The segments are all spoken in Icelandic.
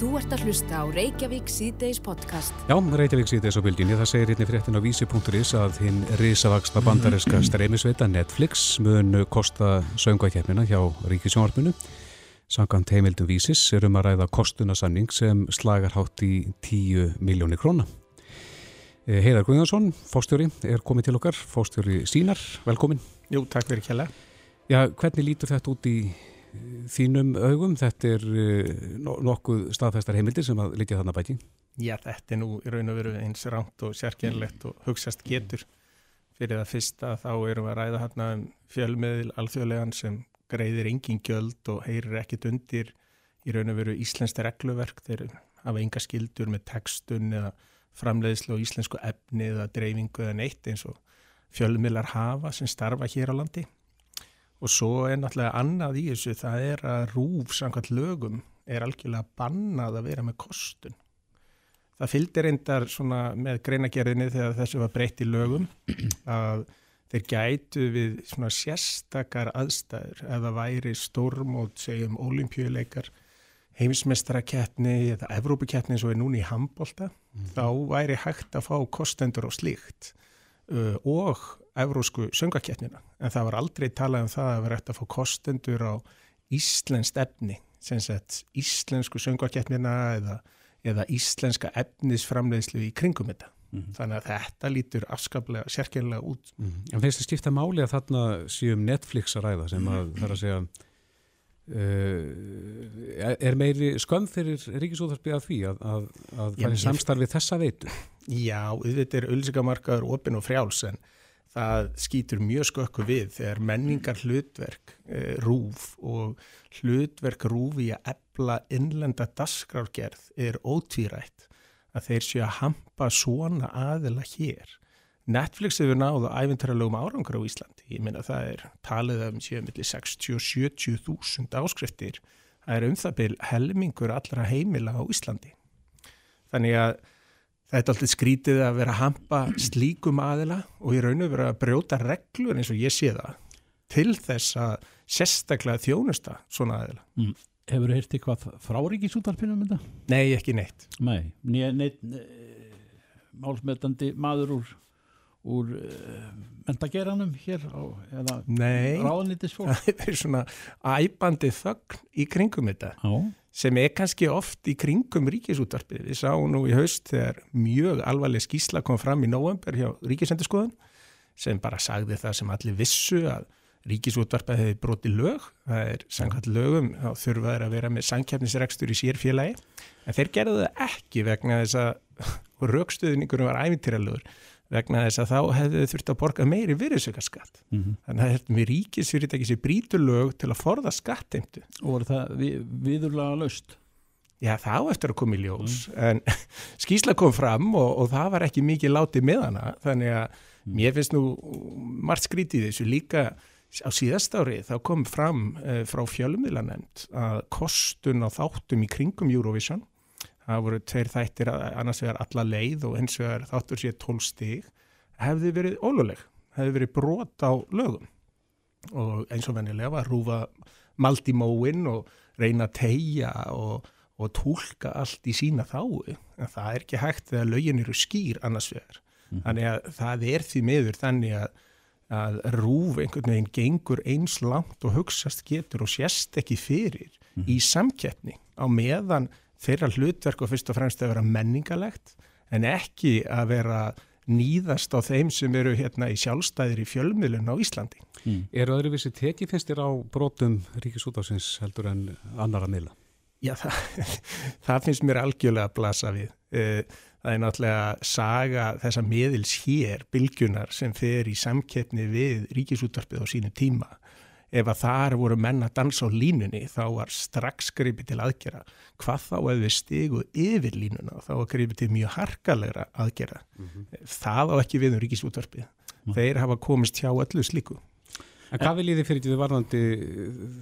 Þú ert að hlusta á Reykjavík síðdeis podcast. Já, Reykjavík síðdeis á bylginni. Það segir hérna fréttin á vísi.is að hinn risavaksna bandareska streymisveita Netflix mun kosta söngvækjefnina hjá Ríkisjónvarpinu. Sankant heimildum vísis er um að ræða kostunasanning sem slagar hátt í 10 miljónir króna. Eh, Heiðar Guðjónsson, fóstjóri, er komið til okkar. Fóstjóri Sínar, velkomin. Jú, takk fyrir kjalla. Já, hvernig lítur þetta út í þínum augum? Þetta er uh, nokkuð staðfæstar heimildir sem að liggja þarna bæti. Já, þetta er nú í raun og veru eins ránt og sérkjærlegt og hugsaðst getur. Fyrir það fyrsta þá erum við að ræða hérna um fjölmiðil alþjóðlegan sem greiðir engin gjöld og heyrir ekkit undir í raun og veru íslenskt regluverk. Þeir hafa enga skildur með textun eða framleiðslu og íslensku efni eða dreifingu eða neitt eins og fjölmiðlar hafa sem starfa hér á landi. Og svo er náttúrulega annað í þessu, það er að rúf samkvæmt lögum er algjörlega bannað að vera með kostun. Það fylgir reyndar svona með greinagerðinni þegar þessu var breytt í lögum að þeir gætu við svona sérstakar aðstæður eða væri stórmót, segjum, olimpíuleikar, heimsmestarakettni eða Evrópukettni eins og er núni í handbólta, mm. þá væri hægt að fá kostendur og slíkt uh, og evrósku söngakettnina en það var aldrei talað um það að vera eftir að fá kostendur á íslenskt efni sem sett íslensku söngakettnina eða, eða íslenska efnisframleiðslu í kringum þetta mm -hmm. þannig að þetta lítur afskaplega sérkjörlega út mm -hmm. En finnst þið skipta máli að þarna séum Netflix að ræða sem að það er að segja Uh, er meiri skömm fyrir ríkisúðarpið að því að, að, að það er samstarfið þessa veitu? Já, þetta er ölsikamarkaður opin og frjáls en það skýtur mjög skökku við þegar menningar hlutverk e, rúf og hlutverk rúf í að ebla innlenda dasgrárgerð er ótvírætt að þeir séu að hampa svona aðila hér. Netflix hefur náðu æfintaralögum árangur á Íslandi. Ég minna það er talið um séu millir 60-70 þúsund áskriftir. Það er um það byl helmingur allra heimila á Íslandi. Þannig að Það er alltaf skrítið að vera að hampa slíkum aðila og í raun og vera að brjóta reglur eins og ég sé það til þess að sérstaklega þjónusta svona aðila. Mm. Hefur þú heyrti eitthvað fráríkisútarpinnum um þetta? Nei, ekki neitt. Nei, neitt, neitt ne, málsmetandi maður úr, úr eh, mentageranum hér á, eða ráðanitisfólk? Nei, það er svona æbandi þögn í kringum þetta. Já sem er kannski oft í kringum ríkisútvarpið. Við sáum nú í haust þegar mjög alvarleg skísla kom fram í november hjá ríkisendurskoðun sem bara sagði það sem allir vissu að ríkisútvarpið hefði brotið lög. Það er sangkvæmt lögum, þá þurfaður að vera með sangkjæfnisrekstur í sérfélagi. En þeir gerðu það ekki vegna þess að raukstöðningurum var ævintýralögur vegna þess að þá hefðu þurft að borga meiri virðsökarskatt. Mm -hmm. Þannig að þetta með ríkisfyrirtæki sér brítulög til að forða skatteimtu. Og voru það við, viðurlega laust? Já, þá eftir að koma í ljós. Mm. En skýsla kom fram og, og það var ekki mikið látið með hana. Þannig að mm. mér finnst nú margt skrítið þessu líka á síðast ári þá kom fram uh, frá fjölumvilanemnd að kostun á þáttum í kringum Eurovision það voru tveir þættir annars vegar alla leið og eins vegar þáttur sér tól stig hefði verið óluleg, hefði verið brot á lögum og eins og vennilega var rúfa mald í móin og reyna að tegja og, og tólka allt í sína þáu en það er ekki hægt þegar lögin eru skýr annars vegar mm. þannig að það er því miður þannig að að rúf einhvern veginn gengur eins langt og hugsaðst getur og sérst ekki fyrir mm. í samkeppni á meðan þeirra hlutverk og fyrst og fremst að vera menningalegt en ekki að vera nýðast á þeim sem eru hérna í sjálfstæðir í fjölmiðlun á Íslandi. Mm. Eru öðruvísi tekið finnst þér á brotum ríkisútásins heldur en annara miðla? Já, það, það finnst mér algjörlega að blasa við. Eh, það er náttúrulega saga þessa miðils hér, bylgjunar sem fer í samkeppni við ríkisútvarpið á sínu tíma ef að þar voru menn að dansa á línunni þá var strax gripið til aðgera hvað þá ef við stigu yfir línuna? Þá var gripið til mjög harkalegra aðgera mm -hmm. það á ekki við um ríkisútvarpið. Mm -hmm. þeir hafa komist hjá öllu slíku. En hvað viljið þið fyrir því varðandi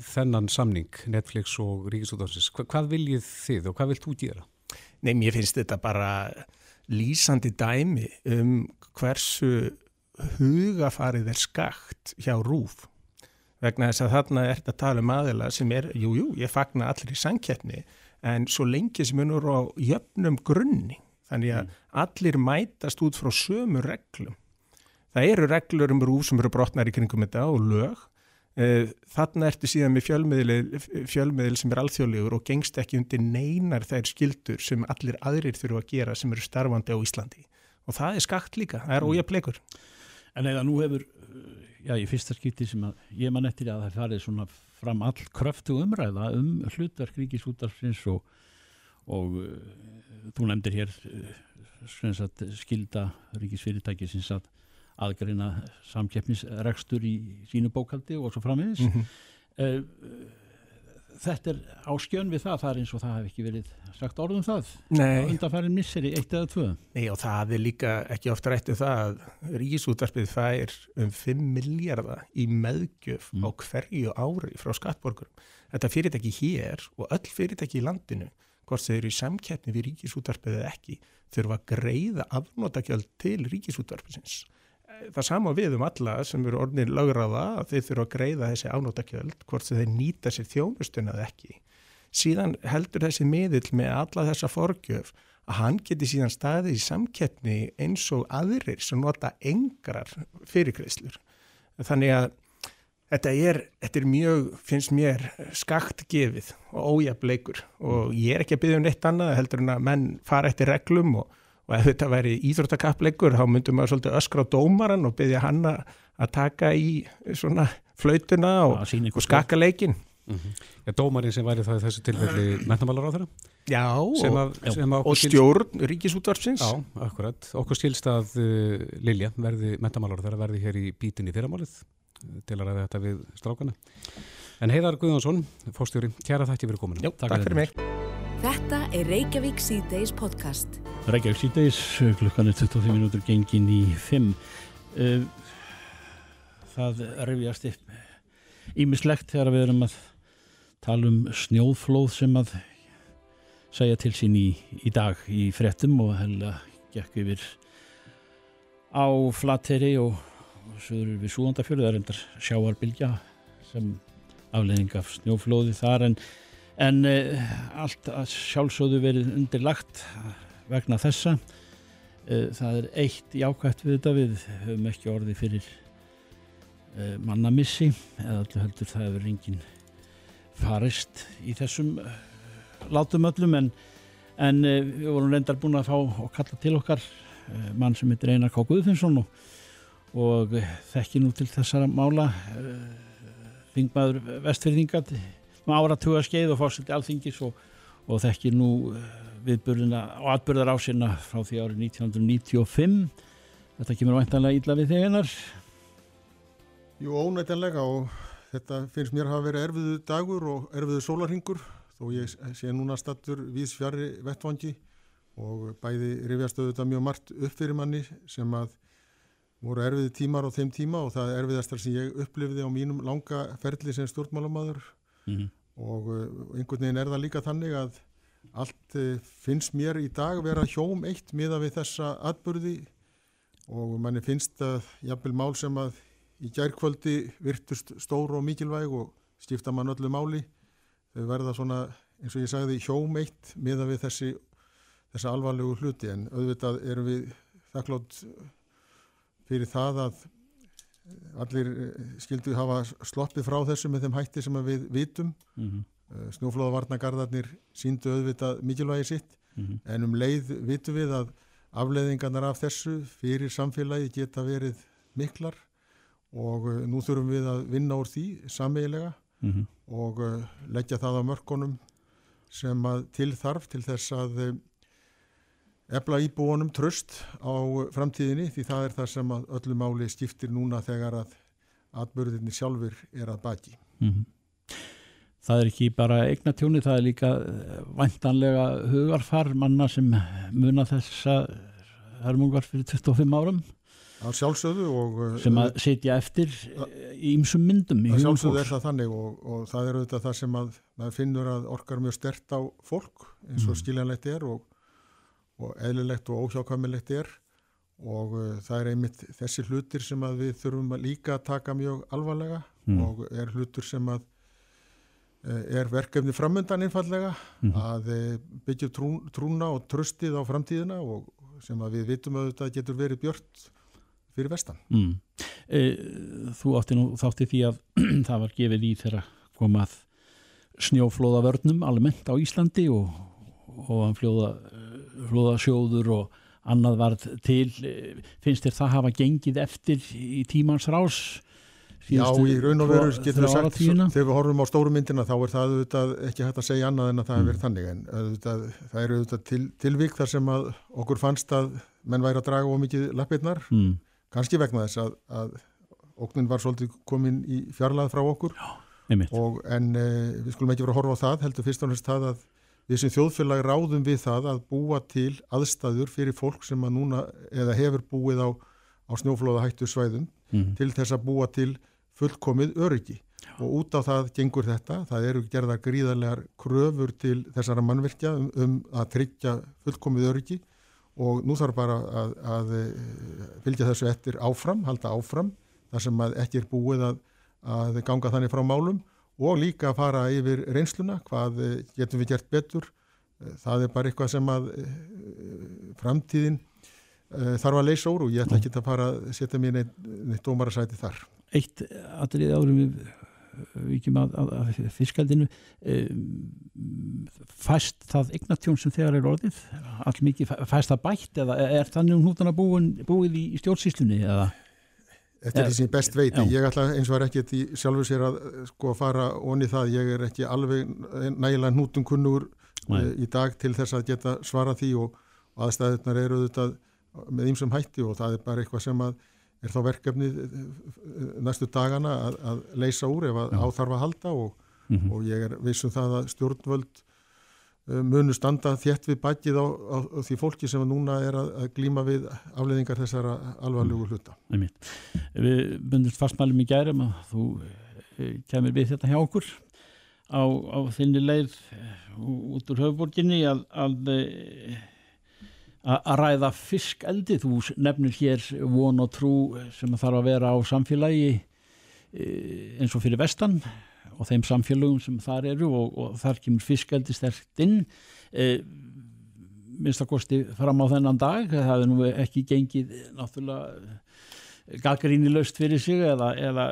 þennan samning Netflix og ríkisútvarpið Hva, hvað viljið þið og hvað vilt þú gera? Nei, mér finnst þetta bara lýsandi dæmi um hversu hugafarið er skakt hjá rúf vegna þess að þarna er þetta að tala um aðila sem er, jújú, jú, ég fagna allir í sangkeppni en svo lengi sem hún eru á jöfnum grunni þannig að mm. allir mætast út frá sömu reglum það eru reglur um rúf sem eru brotnar í kringum þetta og lög eh, þarna ertu síðan með fjölmiðil, sem er alþjóðlegur og gengst ekki undir neinar þær skildur sem allir aðrir þurfu að gera sem eru starfandi á Íslandi og það er skakt líka, það er mm. ójapleikur En eða nú hefur já, í fyrsta skipti sem að ég man eftir að það farið svona fram all kröftu umræða um hlutverk ríkisútarfins og, og uh, þú nefndir hér uh, skilda ríkisfyrirtæki sinns að aðgreina samkeppnisregstur í sínu bókaldi og svo framins mm -hmm. uh, þetta er áskjön við það, það er eins og það hef ekki verið sagt orðum það undanfærin misseri eitt eða tvö. Nei og það er líka ekki ofta rætt um það að Ríkisútarpið fær um 5 miljardar í meðgjöf mm. á hverju ári frá skattborgurum. Þetta fyrirtæki hér og öll fyrirtæki í landinu hvort þau eru í samkeppni við Ríkisútarpið eða ekki þurfa að greiða afnótakjöld til Ríkisútarpiðsins það sama við um alla sem eru orðin lögraða að þeir þurfa að greiða þessi ánóttakjöld hvort þeir nýta sér þjónustunað ekki. Síðan heldur þessi miðill með alla þessa forgjöf að hann geti síðan staðið í samkeppni eins og aðrir sem nota engrar fyrirkreislur. Þannig að þetta er, þetta er mjög, finnst mér, skakt gefið og ójafleikur og ég er ekki að byggja um neitt annað heldur en að menn fara eftir reglum og og ef þetta væri íþróttakappleikur þá myndum maður svolítið öskra á dómaran og byggja hann að taka í svona flautuna og, og skaka leikin mm -hmm. ja, Dómarin sem væri það í þessu tilfelli mentamálar á þeirra Já, sem að, sem að og stjórn ríkisútvarsins Já, akkurat, okkur skilst að uh, Lilja verði mentamálar á þeirra verði hér í bítin í fyrramálið. Til að ræða þetta við strákana. En Heiðar Guðjónsson, fórstjóri, kæra þætti fyrir kominu Já, takk, takk fyrir mig Þetta er Reykjavík C-Days podcast. Reykjavík síðdeis, klukkan er 25 minútur gengin í 5 eh, það reyfjast upp ímislegt þegar við erum að tala um snjóðflóð sem að segja til sín í, í dag í frettum og hella gekk yfir á flatteri og, og sögur við súandafjörðu það er endar sjáarbilgja sem afleðing af snjóflóði þar en, en uh, allt sjálfsögðu verið undirlagt vegna þessa eh, það er eitt jákvæmt við þetta við höfum ekki orði fyrir eh, mannamissi eða allir heldur það hefur enginn farist í þessum látum öllum en, en við vorum reyndar búin að fá og kalla til okkar mann sem heitir Einar K. Guðfinnsson og, og þekki nú til þessara mála þingmaður vestfyrðingat með áratuga skeið og fórsildi alþingis og, og þekki nú viðburðina og atbyrðar ásina frá því árið 1995 þetta kemur væntanlega ílla við þegar Jú, ónættanlega og þetta finnst mér að hafa verið erfiðu dagur og erfiðu sólarhingur þó ég sé núna stattur við sfjari vettvangi og bæði rifjastöðu þetta mjög margt upp fyrir manni sem að voru erfiði tímar á þeim tíma og það er erfiðastar sem ég upplifði á mínum langa ferli sem stjórnmálamadur mm -hmm. Og einhvern veginn er það líka þannig að allt eh, finnst mér í dag vera hjóm eitt miða við þessa atbyrði og manni finnst að jafnvel mál sem að í gærkvöldi virtust stóru og mikilvæg og stifta mann öllu máli. Þau verða svona eins og ég sagði hjóm eitt miða við þessi þessa alvarlegu hluti. En auðvitað erum við þakklátt fyrir það að allir eh, skildu hafa sloppið frá þessu með þeim hætti sem við vitum mm -hmm. Eh, snjóflóðavarnagarðarnir síndu auðvitað mikilvægi sitt mm -hmm. en um leið vitum við að afleiðingarnar af þessu fyrir samfélagi geta verið miklar og uh, nú þurfum við að vinna úr því sameigilega mm -hmm. og leggja það á mörkunum sem að til þarf til þess að ebla íbúanum tröst á framtíðinni því það er það sem að öllu máli skiptir núna þegar að atbörðinni sjálfur er að baki. Mm -hmm það er ekki bara eignatjóni, það er líka eh, vantanlega hugarfar manna sem muna þessa hörmungar fyrir 25 árum að sjálfsögðu og eh, sem að setja eftir í ymsum myndum að sjálfsögðu er það þannig og, og það er auðvitað það sem að maður finnur að orkar mjög stert á fólk eins og mm. skiljanlegt er og, og eðlilegt og óhjákvæmilegt er og uh, það er einmitt þessi hlutir sem að við þurfum að líka taka mjög alvarlega mm. og er hlutur sem að er verkefni framöndan einfallega Mhm. að eh, byggja trún, trúna og tröstið á framtíðina og sem að við vitum að þetta getur verið björt fyrir vestan. Mm. E, þú átti nú þátti því að það var gefið í þegar komað snjóflóðavörnum almennt á Íslandi og, og flóða, flóðasjóður og annað var til. E, finnst þér það hafa gengið eftir í tímans rás Já, í raun og veru getur við sagt, þegar við horfum á stóru myndina þá er það auðvitað ekki hægt að segja annað en að það Mm. hefur verið þannig. En auðvitað, það eru auðvitað til, tilvík þar sem að okkur fannst að menn væri að draga ómikið lappirnar, mm. kannski vegna þess að, að óknin var svolítið komin í fjarlæð frá okkur. Einmitt. Og, en e, við skulum ekki vera að horfa á það heldur fyrst og næst það að við sem þjóðfélag ráðum við það að búa til aðstæður fyrir fólk sem að núna eða hefur búið á, á snjóflóða hættu svæðum mm. til þess að búa til fullkomið öryggi. Og út á það gengur þetta, það eru gerða gríðarlegar kröfur til þessara mannvirkja um, um að tryggja fullkomið öryggi. Og nú þarf bara að, að eh, fylgja þessu eftir áfram, halda áfram þar sem að ekki er búið að, að ganga þannig frá málum og líka að fara yfir reynsluna, hvað eh, getum við gert betur, Eh, það er bara eitthvað sem að eh, framtíðin þarf að leysa úr og ég ætla ekki að fara að setja mér neitt, neitt dómarasæti þar. eitt atrið árum við vikjum að, að, að fiskaldinu fæst það eignatjón sem þegar er orðið? All mikið, fæst það bætt eða er þannig um hnútana búin, búið í stjórnsýslunni eða Þetta er því sem ég best veit, já. ég ætla eins og er ekki því sjálfur sér að eh, sko fara onni það, ég er ekki alveg nægilega hnútum kunnugur Nei. uh, í dag til þess að geta svara því og, og aðstæðunar eru auðvitað með ýmsum hætti og það er bara eitthvað sem að er þá verkefni næstu dagana að, að leysa úr ef að Já. áþarf að halda og, mm og ég er vissum það að stjórnvöld munu standa þétt við bakið á, á, á því fólki sem núna er að, að glíma við afleðingar þessara alvarlegu hluta. einmitt. við bundumst fastmælum í gærum að þú eh, kemur við þetta hjá okkur á, á þinni leið eh, út úr höfuborginni að, að eh, að ræða fiskeldi þú nefnir hér von og trú sem þarf að vera á samfélagi eh, eins og fyrir vestan og þeim samfélögum sem þar eru og, og þar kemur fiskeldi sterkt inn. E, minnst að kosti fram á þennan dag. Það hefur nú ekki gengið náttúrulega gaggríni löst fyrir sig eða, eða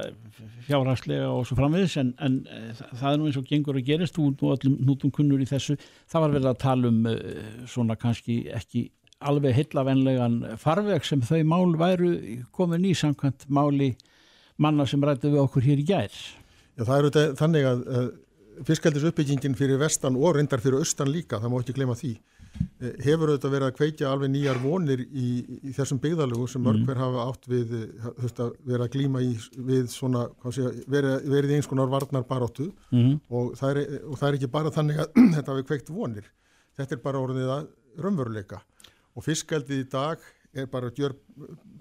fjárhagslega og svo framviðis en, en eh, það er nú eins og gengur að gerist ert nú öllum nútum kunnur í þessu. Það var verið að tala um eh, svona kannski ekki alveg heillavenlegan farveg sem þau mál væru komin í samkvæmt máli manna sem rættu við okkur hér í gær Já, það eru þetta þannig að uh, fiskaldis uppbyggingin fyrir vestan og reyndar fyrir austan líka, það má ekki glema því, uh, hefur auðvitað verið að kveikja alveg nýjar vonir í, í þessum byggðalögu sem mörg Mm. hver hafa átt við, uh, þurft að glíma í, við svona, sé, verið, verið eins konar varnar baróttu mm -hmm. og það, er, og það er ekki bara þannig að þetta hafi kveikt vonir, þetta er bara orðið að raunveruleika og fiskaldið í dag er bara gjör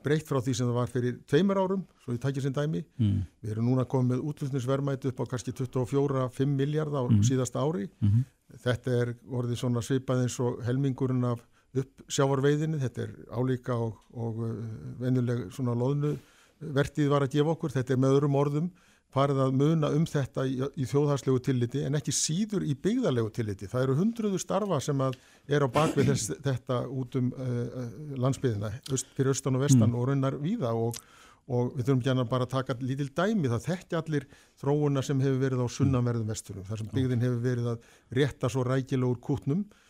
breytt frá því sem það var fyrir tveimur árum, svo ég tækir sem dæmi mm Við erum núna komið með útlutnisverðmæti upp á kannski 24-5 miljard á Mhm. síðasta ári. -hmm. Þetta er orðið svona svipað eins og helmingurinn af uppsjávarveiðinni. Þetta er álíka og, og uh, venjuleg svona loðnu vertið var að gefa okkur. Þetta er með öðrum orðum farið að muna um þetta í, í þjóðharslegu tilliti en ekki síður í byggðarlegu tilliti. Það eru hundruðu starfa sem að er á bakvið þess, þetta út um uh, landsbyðina, öst, fyrir austan og vestan Mm. og raunar víða og og við þurfum að bara taka lítil dæmi það þekkja allir þróuna sem hefur verið á sunnanverðum vesturum, þar sem byggðin hefur verið að rétta svo rækilegur kútnum Eh,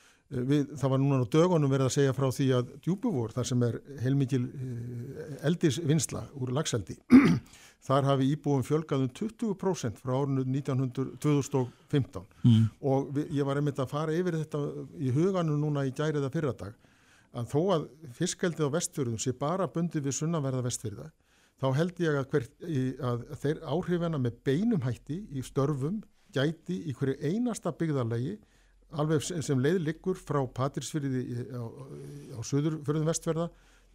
við, það var núna á dögunum verið að segja frá því að djúbuvor, þar sem er heilmikil eh, eldisvinnsla úr lagseldi, þar hafi íbúum fjölgað um 20% frá 1900, 2015 Mm. og við, ég var einmitt að fara yfir þetta í huganum núna í gæriða fyrradag að þó að fiskeldið á vestfjörðum sé bara bundið við sunnanverða vestfjörða þá held ég að, hver, í, að þeir áhrifina með beinum hætti í störfum gæti í hverju einasta byggðarlegi alveg sem, leið liggur frá Patirsfyrði í- á, á söðurfjörðum vestfjörða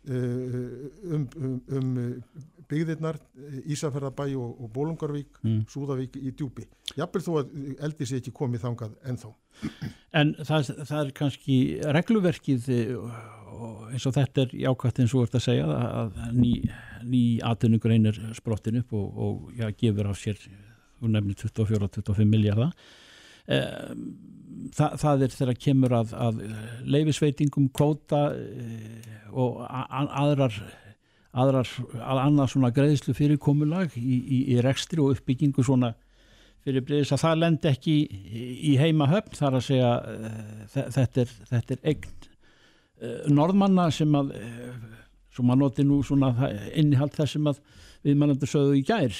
eh, um, um, um byggðirnar Ísafjörðabæ og, og Bólungarvík Mm. Súðavík í djúpi. Jafnvel þó að eldi sé ekki komið þangað ennþá. En það, það er kannski regluverkið eh, eins og þetta er jákvæmt eins og ert að segja að ný, ný atvinnugrein er sprottin upp og, og já, gefur af sér nefnir 24-25 miljardar Þa, það er þegar kemur að, að leifisveitingum, kvóta og aðrar aðrar, að annað svona greiðslu fyrirkomulag í, í, í rekstri og uppbyggingu svona fyrir breyðis að það lend ekki í, í heima höfn þar að segja þetta er, þetta er eign norðmanna sem að sem að noti nú svona innihald þess sem að við mannandur sögðu í gær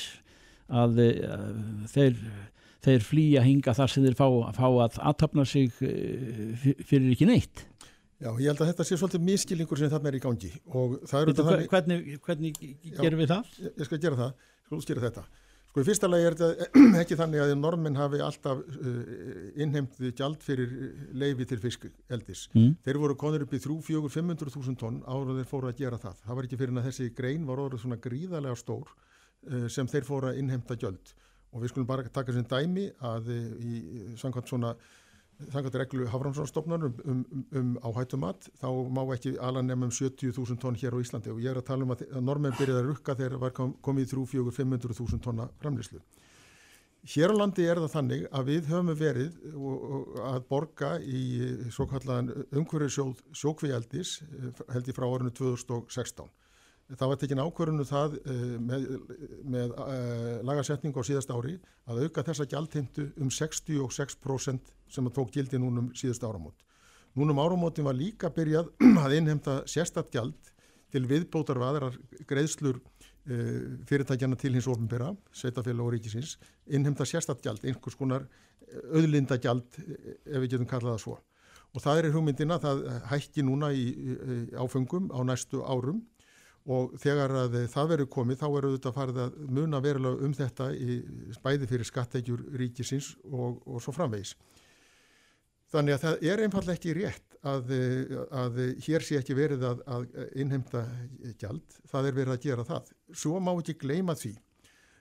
að, að þeir, þeir flýja hinga þar sem þeir fá, fá að aðtapna sig fyrir ekki neitt Já, ég held að þetta sé svolítið miskilningur sem þarna er í gangi og það þetta þannig... Hvernig, hvernig gerum við það? Ég, ég skal gera það, ég skal útskýra þetta. Sko í fyrsta lagi er þetta ekki þannig að normin hafi alltaf uh, innheimtið gjald fyrir leifi til fiskeldis. Mm. Þeir voru konur upp í 3-4-500.000 tonn ára þeir fóru að gera það. Það var ekki fyrir að þessi grein var orðið svona gríðarlega stór sem þeir fóru að innheimta gjald. Og við skulum bara taka sem dæmi að uh, í samkvæmt svona þangat reglu Haframsvárstofnar um, um, um, um áhættumat þá má ekki ala nefnum 70.000 tonn hér á Íslandi og ég er að tala um að, að normen byrjaði að rukka þegar var kom, komið 3-4-500.000 tonna framlýslu. Hér á landi er það þannig að við höfum verið að borga í svo kallan umhverju sjókvíaldis held í frá árinu 2016 það var tekin ákvörðinu það með, með uh, lagarsetningu á síðast ári að auka þessa gjaldheimtu um 66% sem að tók gildi núnum síðast áramót. Núnum áramótin var líka byrjað að innheimta sérstatt gjald til viðbótar við aðrar greiðslur uh, fyrirtækjana til hins ofnbyrra, Sveitafélag og Ríkisins, innheimta sérstatt gjald, einhvers konar auðlinda gjald ef við getum kallað það svo. Og það er hugmyndina, það hækki núna í áfengum á næstu árum og þegar að það verður komið þá verður þetta farið að muna verulega um þetta í spæði fyrir skattegjur ríkisins og, og svo framvegis. Þannig að það er einfallega ekki rétt að, að hér sé ekki verið að, að innheimta gjald, það er verið að gera það. Svo má ekki gleima því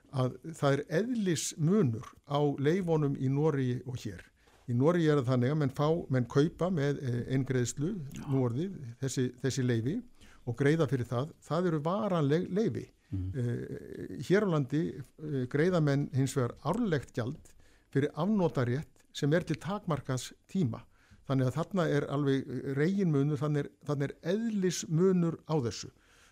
að það er eðlis munur á leifonum í Nóri og hér. Í Nóri er það þannig að menn, fá, menn kaupa með einn greiðslu, nú orðið, þessi, þessi leifi og greiða fyrir það, það eru varanleg leifi. Mm. Uh, hér á landi uh, greiða menn hins vegar árlegt gjald fyrir afnótarétt sem er til takmarkas tíma. Þannig að þarna er alveg reginmunur, þannig þannig er eðlismunur á þessu.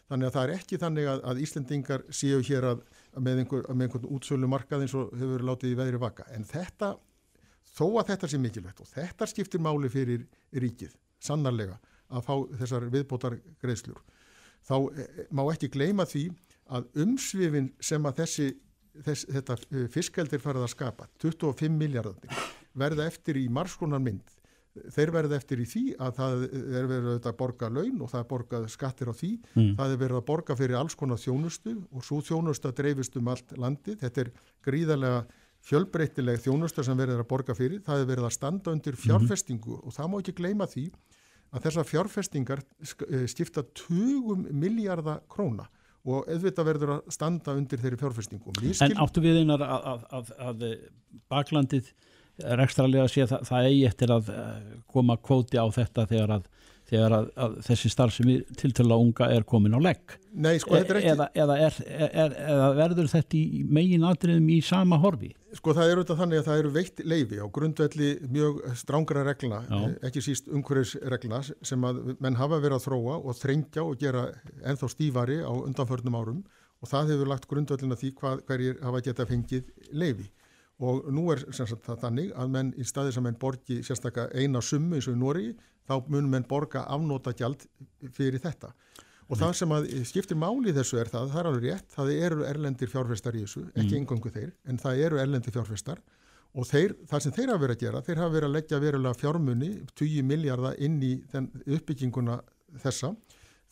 Þannig að það er ekki þannig að, að Íslendingar séu hér að, að með, einhver, einhvern útsölu markað eins og hefur látið í veðri vaka. En þetta, þó að þetta sé mikilvægt og þetta skiptir máli fyrir ríkið, sannarlega, að fá þessar viðbótar greiðslur þá eh, má ekki gleima því að umsvifin sem að þessi, þess, þetta eh, fiskeldir farið að skapa 25 miljardarnir verða eftir í margskonar mynd þeir verða eftir í því að það er verið að borga laun og það er borgað skattir á því, mm. það er verið að borga fyrir alls konar þjónustu og svo þjónustu að dreifist um allt landi, þetta er gríðarlega fjölbreytileg þjónustu sem verið að borga fyrir, það er verið að standa undir mhm. fjárfestingu mm. og það má ekki gleyma því að þessar fjárfestingar eh, skipta 20 miljardar króna og auðvitað verður að standa undir þeirri fjárfestingum. Skil... En áttu við einar að, að, að, að baklandið er ekstralega að sé að það, eigi eftir að eh, koma kvóti á þetta þegar að þegar að, að þessi starf sem er tiltöla unga er komin á legg Nei, sko, þetta er ekki eða, eða, er, er, eða verður þetta í megin atriðum í sama horfi? Sko það er auðvitað þannig að það eru veitt leifi á grundvelli mjög strángara regluna Já. ekki síst umhverfisregluna sem að menn hafa verið að þróa og þrengja og gera enþá stífari á undanförnum árum og það hefur lagt grundvellina því hvað, hverjir hafa geta fengið leifi og nú er sagt, það þannig að menn í staði sem menn borgi sérstaklega eina summu eins og í Nóri þá munum menn borga afnóta gjald fyrir þetta og mm. það sem að skiptir máli þessu er það, það er alveg rétt, það eru erlendir fjárfestar í þessu, ekki mm. engangu þeir en það eru erlendir fjárfestar og þeir, það sem þeir hafa verið að gera, þeir hafa verið að leggja verulega fjármunni, 20 miljardar inn í uppbygginguna þessa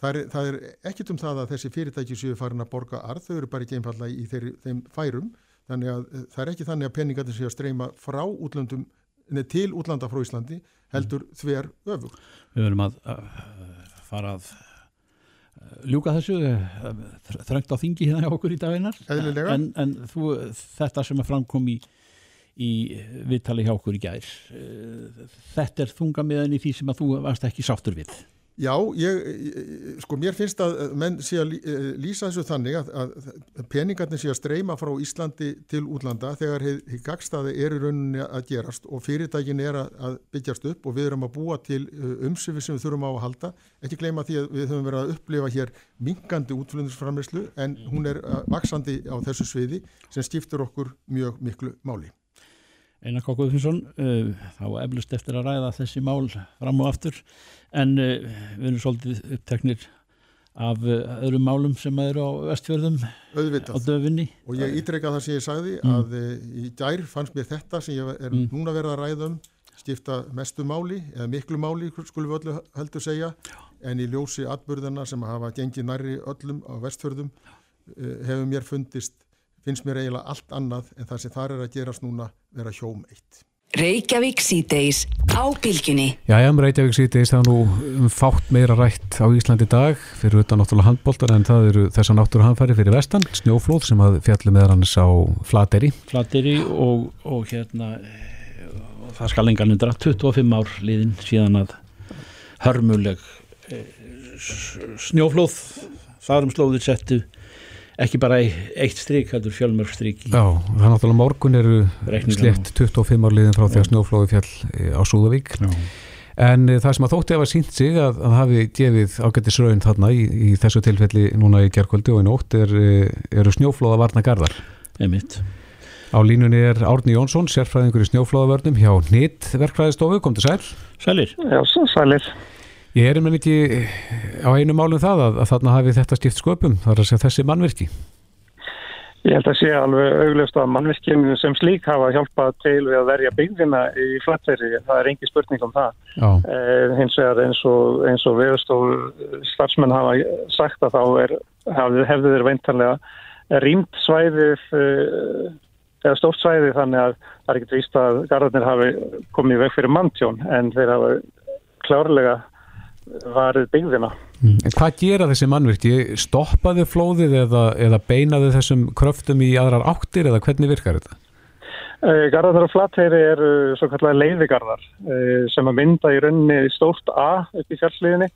það er, það er ekkit um það að þessi fyrirtæki séu farin að borga arð, þau eru bara ekki einfalla í þeir, þeim færum þannig að eh, það er ekki þannig að peningatir sé að streyma frá útlöndum neð til útlanda frá Íslandi heldur þver öfug. Við verðum að fara að ljúka þessu uh, þröngt á þingi hérna hjá okkur í daginnar en, en þú, þetta sem er framkom í, í viðtali hjá okkur í gær þetta er þunga meðan í því sem að þú varst ekki sáttur við Já, ég, ég, sko mér finnst að menn sé að eh, lýsa þessu þannig að, að peningarnir sé að streyma frá Íslandi til útlanda þegar hér gagstaði er í rauninni að gerast og fyrirtækin er að byggjast upp og við erum að búa til eh, umsöfi sem við þurfum á að halda. Ekki gleyma því að við höfum verið að upplifa hér mingandi útflöndisframleyslu en hún er eh, vaksandi á þessu sviði sem skiptur okkur mjög miklu máli. Einar Kókuðfinsson, uh, þá eflust eftir að ræða þessi mál fram og aftur en uh, við erum svolítið uppteknir af uh, öðrum málum sem eru á vestfjörðum Öðvitað. á döfinni. Og ég ítreka það sem ég sagði mm. að í dær fannst mér þetta sem ég er mm. núna verið að ræða um skipta mestu máli eða miklu máli skulum við öllu heldur segja en í ljósi atbyrðana sem hafa gengið nærri öllum á vestfjörðum hefur mér fundist finnst mér eiginlega allt annað en það sem þar er að gerast núna vera hjóm eitt. Reykjavík síðdeis á bylginni. Já, já, Reykjavík síðdeis það er nú um fátt meira rætt á Íslandi dag fyrir utan náttúrulega handbóltar en það eru þessa náttúrulega handfæri fyrir vestan, snjóflóð sem að fjalli með hans á Flateri. Flateri og, og hérna og það skal enga lundra 25 ár liðin síðan að hörmuleg eh, snjóflóð þarum slóðir settu ekki bara eitt strík, heldur fjölmörg strík Já, það er náttúrulega morgun eru slett 25 árliðin frá því að snjóflóði fjall eh, á Súðavík. Já. en e, það sem að þótti að var sínt sig að það hafi gefið ágættisraun þarna í, í þessu tilfelli núna í gerkvöldi og í nótt er, eh, eru snjóflóða varna gardar Einmitt. Á línunni er Árni Jónsson, sérfræðingur í snjóflóðavörnum hjá NIT verkfræðistofu, kom til sæl. Sælir. Já, sælir Ég er einhvern veginn á einu málum það að, að þarna hafi þetta skipt sköpum, þar að segja þessi mannverki. Ég held að sé alveg augljóst að mannverkinu sem slík hafa hjálpað til við að verja byggðina í flattverði, það er engi spurning um það. Eh, hins vegar eins og, og viðstof starfsmenn hafa sagt að þá er, hefðu þeir veintanlega rýmt svæðið eh, eða stórt svæðið þannig að það er ekkert víst að gardarnir hafi komið veg fyrir manntjón en þeir hafa klárlega varið byggðina. Mm. Hvað gera þessi mannvirki? Stoppaðu flóðið eða, eða beinaðu þessum kröftum í aðrar áttir eða hvernig virkar þetta? Eh, Garðarnar og flatteyri eru svo kallar leiðigarðar eh, sem að mynda í rauninni stórt A upp í fjallsliðinni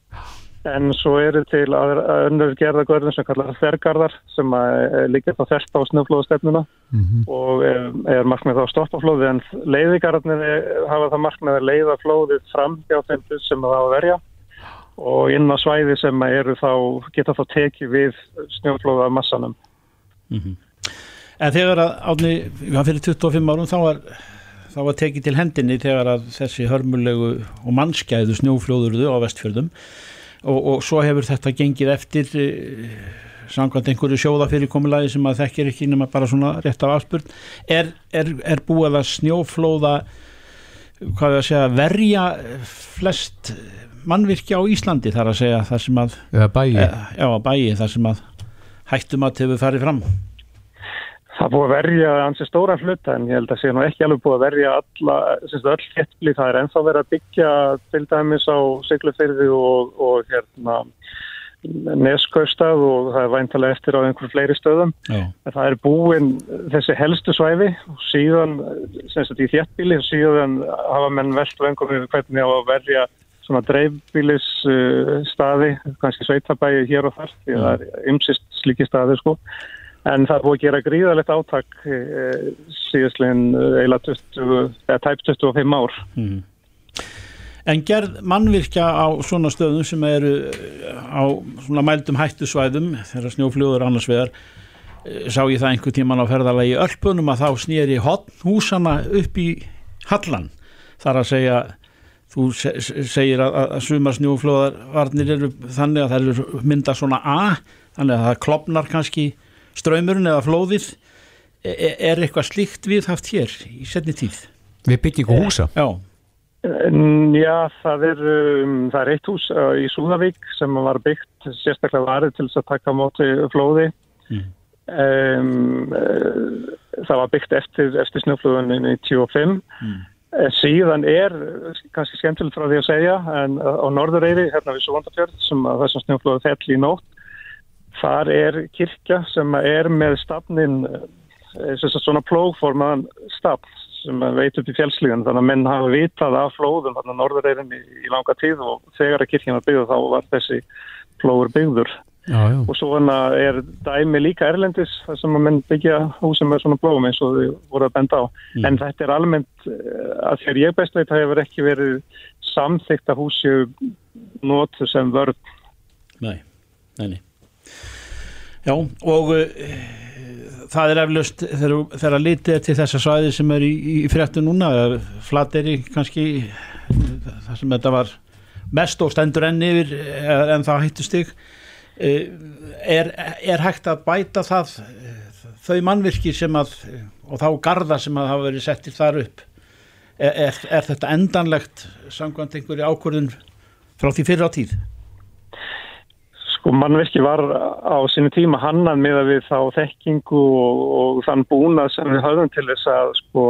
en svo eru til önnur gerðagörðum sem kallar þergarðar sem eh, líka þá þerst á snöflóðustefnuna mm -hmm. og er markmið þá stoppa flóðið en leiðigarðarnir hafa það markmið að leiða flóðið fram hjá þeim sem það á að verja og inn á svæði sem eru þá, geta þá tekið við snjóflóða massanum. Mm -hmm. En þegar að átni, fyrir 25 árum þá var, þá var tekið til hendinni þegar að þessi hörmulegu og mannskæðu snjóflóðurðu á vestfjörðum og, og svo hefur þetta gengið eftir eh, samkvæmt einhverju sjóða fyrirkomulagi sem að þekkir ekki nema bara svona rétt af afspurn. Er, er, er búið að snjóflóða hvað er að segja verja flest mannvirkja á Íslandi þar að segja það sem að eða bæi, e, já, bæi þar sem að hættum að hefur farið fram. Það búið að verja ansi stóra hluta en ég held að sé nú ekki alveg búið að verja alla, semst öll héttli, það er ennþá verið að byggja til dæmis á Siglufyrði og, og hérna neskaustað og það er væntalega eftir á einhverju fleiri stöðum. Það er búin þessi helstu svæði og síðan, semst að í þéttbíli síðan hafa menn velt vengum við hvernig á að verja svona dreifbílis uh, staði, kannski sveitabæi hér og þar, því það er ymsist slíki staði sko, en það búið að gera gríðalegt áttak uh, síðastlegin uh, eila 20, eða tæp 25 ár. Mm. En gerð mannvirkja á svona stöðum sem eru uh, á svona mældum hættusvæðum, þeirra snjófljóður annars vegar, uh, sá ég það einhver tíman á ferðalagi Ölpunum að þá snýri húsana upp í Hallan, þar að segja Þú segir að, að sumar snjóflóðarvarnir eru þannig að það eru mynda svona A, þannig að það klopnar kannski ströymurinn eða flóðið. Er, e, er eitthvað slíkt við haft hér í setni tíð? Við byggjum ekki húsa? Já. Já, það er, um, það er eitt hús uh, í Súðavík sem var byggt sérstaklega varið til þess að taka móti flóði. Mm. Um, uh, það var byggt eftir, eftir snjóflóðunni í 25. Mm. Eh, síðan er, kannski skemmtilegt frá því að segja, en á Norðureyri, hérna við Sovandafjörð, sem að þessum snjóflóðu þell í nótt, þar er kirkja sem er með stafnin, eh, svona plógformaðan stafn sem veit upp í fjálslíðan þannig að menn hafa vitað af flóðum þannig að norðurreirinni í langa tíð og þegar að kirkina byggðu þá var þessi flóður byggður Já, já. og svona er dæmi líka erlendis þar sem að menn byggja húsum með svona blóðum eins og þau voru að benda á en þetta er almennt eh, að þegar ég best veit það hefur ekki verið samþykta húsi notu sem vörð Nei, nei, nei. Já, og uh, það er eflaust þegar, þegar litið til þessa svæði sem er í, í fréttu núna, flateri kannski, það sem þetta var mest og stendur enn yfir eh, en það hættu stig, uh, er, er hægt að bæta það, uh, þau mannvirkir sem að, og þá garda sem að hafa verið settir þar upp, er, er, er þetta endanlegt samkvæmt einhverju ákvörðun frá því fyrir á tíð? Sko mannverki var á sinu tíma hannan með að við þá þekkingu og, og þann búnað sem við höfum til þess að sko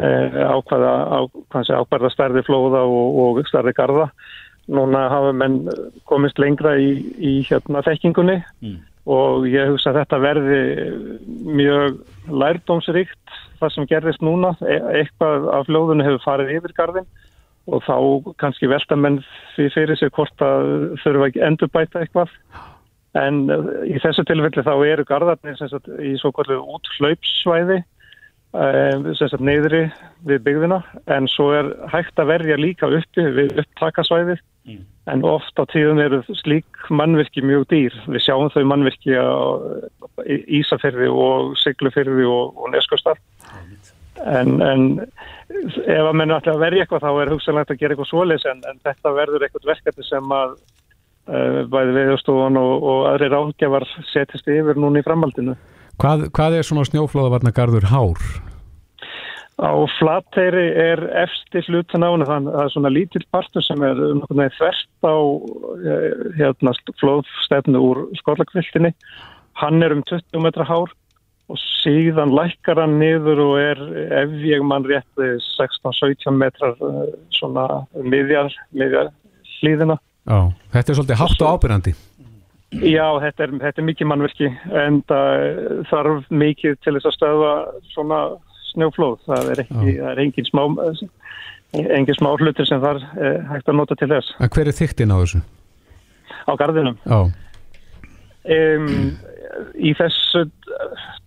eh, ákvaða á, ákvaða stærði flóða og, og stærði garda. Núna hafa menn komist lengra í, í hérna þekkingunni mm. og ég hugsa að þetta verði mjög lærdómsrikt það sem gerðist núna. E eitthvað af flóðunni hefur farið yfir gardin og þá kannski velta menn fyrir sig hvort að þurfa ekki endur bæta eitthvað en í þessu tilfelli þá eru gardarnir sagt, í svo kvöldu úthlaupssvæði e, neyðri við byggðina en svo er hægt að verja líka uppi við upptakasvæði mm. en oft á tíðum eru slík mannvirki mjög dýr við sjáum þau mannvirki á Ísafyrði og Siglufyrði og, og Neskostar en, en ef að menn ætla að verja eitthvað þá er hugsanlegt að gera eitthvað svoleis en, en þetta verður eitthvað verkefni sem að uh, bæði viðstofan og, og aðri ráðgjafar setjast yfir núna í framhaldinu. Hvað, hvað er svona snjóflóðavarna gardur hár? Á flatteiri er efsti hlutan á henni þannig að það er svona lítill partur sem er um þvert á eh, hérna, flóðstefnu úr skorlakvildinni. Hann er um 20 metra hár og síðan lækkar hann niður og er ef ég mann rétti 16-17 metrar eh, svona miðjar, miðjar hlýðina. Já, þetta er svolítið hátt og ábyrgandi. Já, þetta er, þetta er mikið mannverki en það þarf mikið til þess að stöða svona snjóflóð. Það er, ekki, það er engin smá engin smá hlutir sem þar eh, hægt að nota til þess. En hver er þyktinn á þessu? Á gardinum. Já. Um, í þessu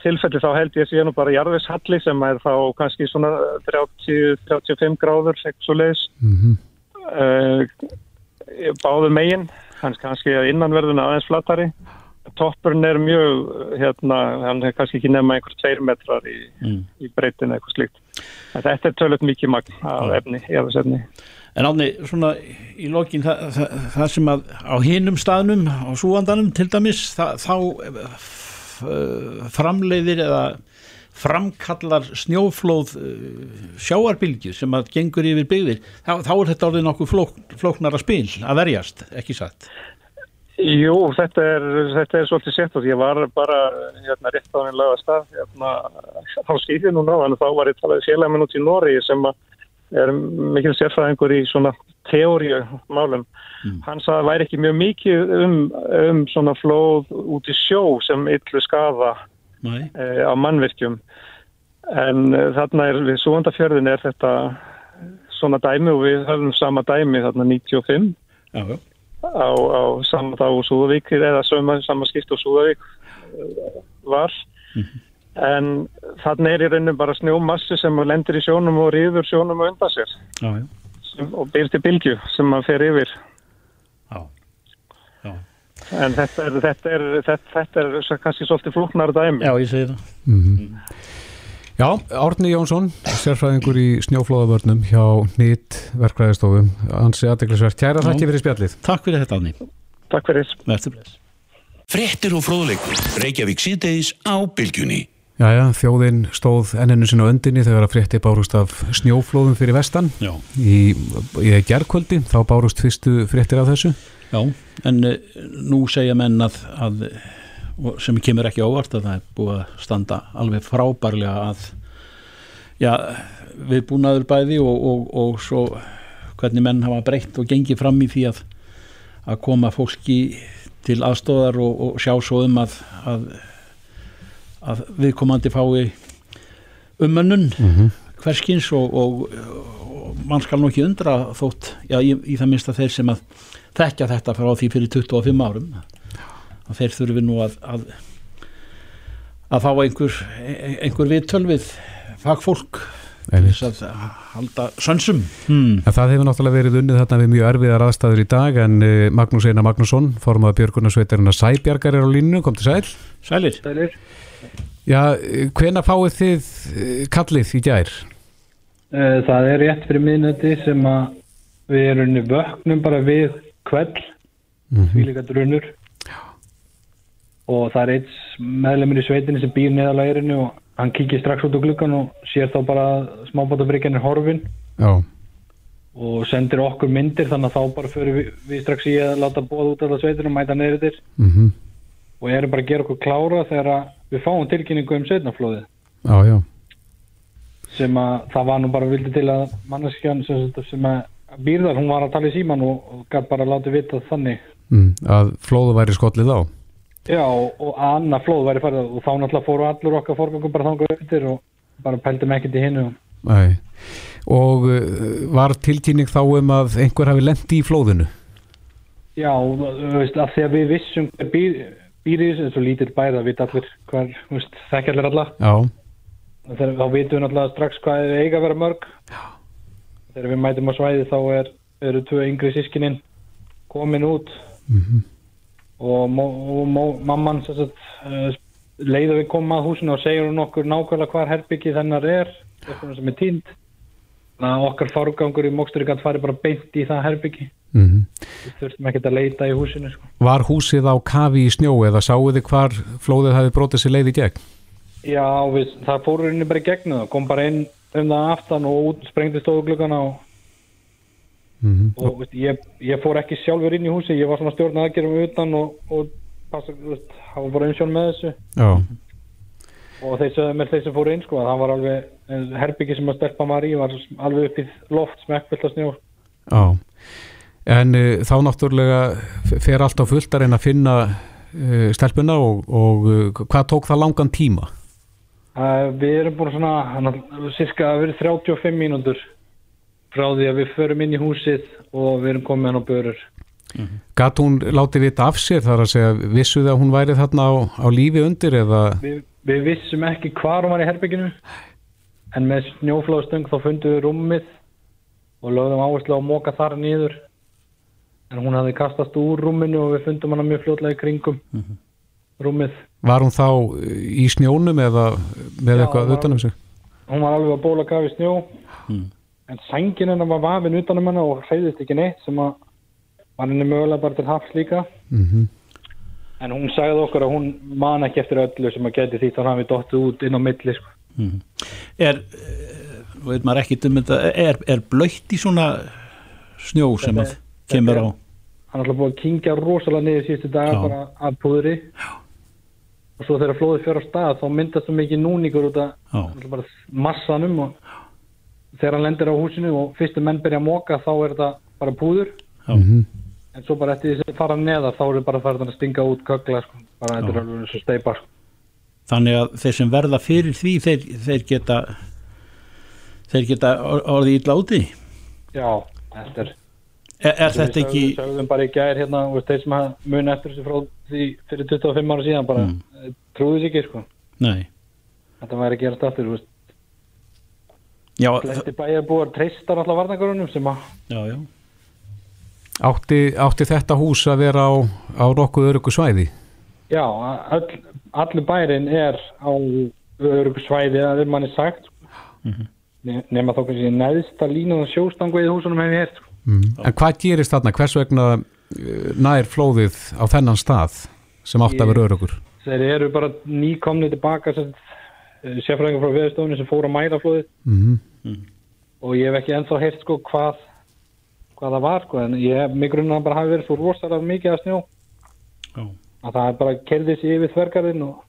tilfelli þá held ég að sé nú bara jarðishalli sem er þá kannski svona 30-35 gráður leiðis mm -hmm. uh, báður megin hans kannski innanverðun aðeins flattari. Toppurinn er mjög hérna, hann er kannski ekki nefna einhver 2 metrar í, mm. í breytin eitthvað slíkt. En þetta er tölvöld mikið magn af efni, efni En ánni, svona í lokin það, það, það sem að á hinum staðnum á súandanum til dæmis það, þá Uh, framleiðir eða framkallar snjóflóð uh, sjáarbilgju sem að gengur yfir byggðir, þá, þá er þetta orðið nokkuð flók, flóknara spil að verjast, ekki satt? Jú, þetta er, þetta er svolítið sett og ég var bara hérna rétt á henni laga stað hérna á skýðinu núna, þannig þá var ég talaði félagminn út í Nóri sem er mikil sérfræðingur í svona teóriu málum Mm. Hann sagði að það væri ekki mjög mikið um, um svona flóð út í sjó sem yllu skafa e, á mannvirkjum. En e, þarna er við súandafjörðin er þetta svona dæmi og við höfum sama dæmi þarna 95 já, já. Á, á sama dag úr Súðavík eða sama, sama skipt úr Súðavík eh, var. Mm -hmm. En þarna er í rauninu bara snjómassi sem lendir í sjónum og rýður sjónum og undan sér. Já, og byrst í bylgju sem maður fer yfir En þetta er, þetta er, þetta, þetta er kannski svolítið flúknar dæmi. Já, ég segi það. Mm -hmm. Já, Árni Jónsson, sérfræðingur í snjóflóðavörnum hjá nýtt verkvæðistofum. Ansi aðdeklisverk. Kæra þakki fyrir spjallið. Takk fyrir þetta, Árni. Takk fyrir. Frettir og fróðleikur. Reykjavík síðdeis á bylgjunni. Jæja, þjóðin stóð enninu sinna öndinni þegar að frétti bárust af snjóflóðum fyrir vestan. Já. Í, í gerðkvöldi þá bárust fyrstu fréttir af þessu. Já, en uh, nú segja menn að, að sem kemur ekki ávart að það er búið að standa alveg frábærlega að já, við búnaður bæði og, og, og svo hvernig menn hafa breytt og gengið fram í því að, að koma fólki til aðstóðar og, og sjá svo um að, að, að viðkomandi fái umönnun mm -hmm. hverskins og, og, og mann skal nú ekki undra þótt, já, í, í það minnst að þeir sem að þekkja þetta frá því fyrir 25 árum að þeir þurfi nú að að, að fá einhver einhver viðtöl við fagfólk að halda sönsum hmm. En það hefur náttúrulega verið unnið þarna við mjög erfiðar aðstæður í dag en uh, Magnús Einar Magnússon, formaða Björgunarsveitarinn að Sæbjargar er á línu, kom til sæl. Sælir Sælir. Já, eh, hvenær fáið þið eh, kallið í gær? Eh, Það er rétt fyrir miðnætti sem að við erum í vöknum bara við kveld, Mm því líka drunur. Og það er eins meðlemur í sveitinni sem býr neðalega erinu og hann kikið strax út á gluggan og sér þá bara smábátabryggjan er horfin. Já, og sendir okkur myndir þannig að þá bara fyrir við, við strax í að láta bóða út af sveitinu og mæta neyrir þér. Mm og erum bara að gera okkur klára þegar við fáum tilkynningu um sveitnaflóðið. sem að það var nú bara vildi til að manneskjan sem, sem að býrðar, hún var að tala í síman og, gæti bara látið vita þannig Mm, að flóðu væri skollið á. já og, og annað flóð væri farið og þá náttúrulega fóru allur okkar fórgangum bara þangað eftir og bara pældum ekkert í hinnu Nei. Og uh, var tilkynning þá um að einhver hafi lendi í flóðinu? já, þú veist, af því að við vissum býr, býr í þessu, lítill bæða við allir hver, þú veist, þekkja allir alla Já, Þegar, þá vitum við náttúrulega strax hvað er eiga að vera mörg já. Þegar við mætum á svæði þá er, eru tvö yngri sískininn komin út. Og, mó, og mó, mamman uh, leiða við koma að húsinu og segir hún okkur nákvæmlega hvar herbyggi þennar er eitthvað sem er tínd þannig að okkar fárgangur í Móksturíkant fari bara beint í það herbyggi mm við þurftum ekkert að leita í húsinu sko. Var húsið á kafi í snjó eða sáuði hvar flóðið hafi brotið sér leið í gegn? já, við, það fóru henni bara í gegnu það. Kom bara inn um það aftan og út, sprengdi stofugluggana og, Mm og veist, ég, ég fór ekki sjálfur inn í húsi ég var svona stjórn aðgerðum utan og, og passa, veist, hafa bara umsjón með þessu. Já, og þeir sögðu mér þeir sem fóru inn sko að það var alveg herbyggi sem að stelpa maður í var alveg upp í loft smekkfullt að snjó. Já. En uh, þá náttúrulega fer allt á fullt að reyna að finna uh, stelpuna og, og uh, hvað tók það langan tíma? Uh, við erum búin svona hann- cirka að verið 35 mínútur frá því að við förum inn í húsið og við erum komið hann á börur. Gat hún látið vita af sér þar að segja vissuði að hún væri þarna á, á lífi undir eða? Við, við vissum ekki hvar hún var í herbygginu en með snjóflóðstöng þá fundum við rúmið og lögðum áherslu á að móka þar niður. En hún hafði kastast úr rúminu og við fundum hana mjög fljótlega í kringum rúmið var hún þá uh, í snjónum eða með Já, eitthvað var- utanum sig? hún var alveg að bóla gaf í snjó Mm. en sængin hennar var vafin utanum hana og hreyðist ekki neitt sem að var henni mögulega bara til hafs líka Mm en hún sagði okkur að hún man ekki eftir öllu sem að geti því þá hann við dottið út inn á milli sko. er, eh, veit maður ekki um þetta, er, er blöytt í svona snjó sem að kemur á hann er alltaf búið að kingja rosalega niður síðustu Já. bara af púðri og svo þegar flóðið fyrir á stað þá myndast það mikið núningur út af massanum og þegar hann lendir á húsinu og fyrstu menn byrja að móka þá er þetta bara púður Já. en svo bara eftir því sem fara neðar þá er bara farið að stinga út kökla sko. bara þetta er alveg eins og steipa sko. þannig að þeir sem verða fyrir því þeir, þeir geta þeir geta or- orðið ítla úti já, þetta er er, er þetta ekki við sögðum bara í gær hérna og þeir sem hafa muni eftir þessu því fyrir 25 ára síðan bara Mm. mm. trúðu sér ekki sko nei, þetta væri að gerast aftur þú veist já, flesti bæjar búið að treysta alltaf varnagörunum sem að já, já Átti, átti þetta hús að vera á, á nokkuð örugu svæði? já, all, allur bærin er á örugu svæði að þeir manni sagt Mhm. Ne- nema þá kannski neðsta línu og sjóstangu í húsunum hef ég hert sko. En hvað gerist þarna? Hvers vegna uh, nær flóðið á þennan stað sem átti að vera örugur? þeir eru bara nýkomni tilbaka sérfræðingar frá veðurstofunni sem fóru að mæla flóðið Mm og ég hef ekki ennþá heyrt sko hvað hvað það var sko en ég hef mig grunna að bara hafi verið svo rosalega mikið að snjó Já. að það er bara kerðið sér yfir þvergarðin og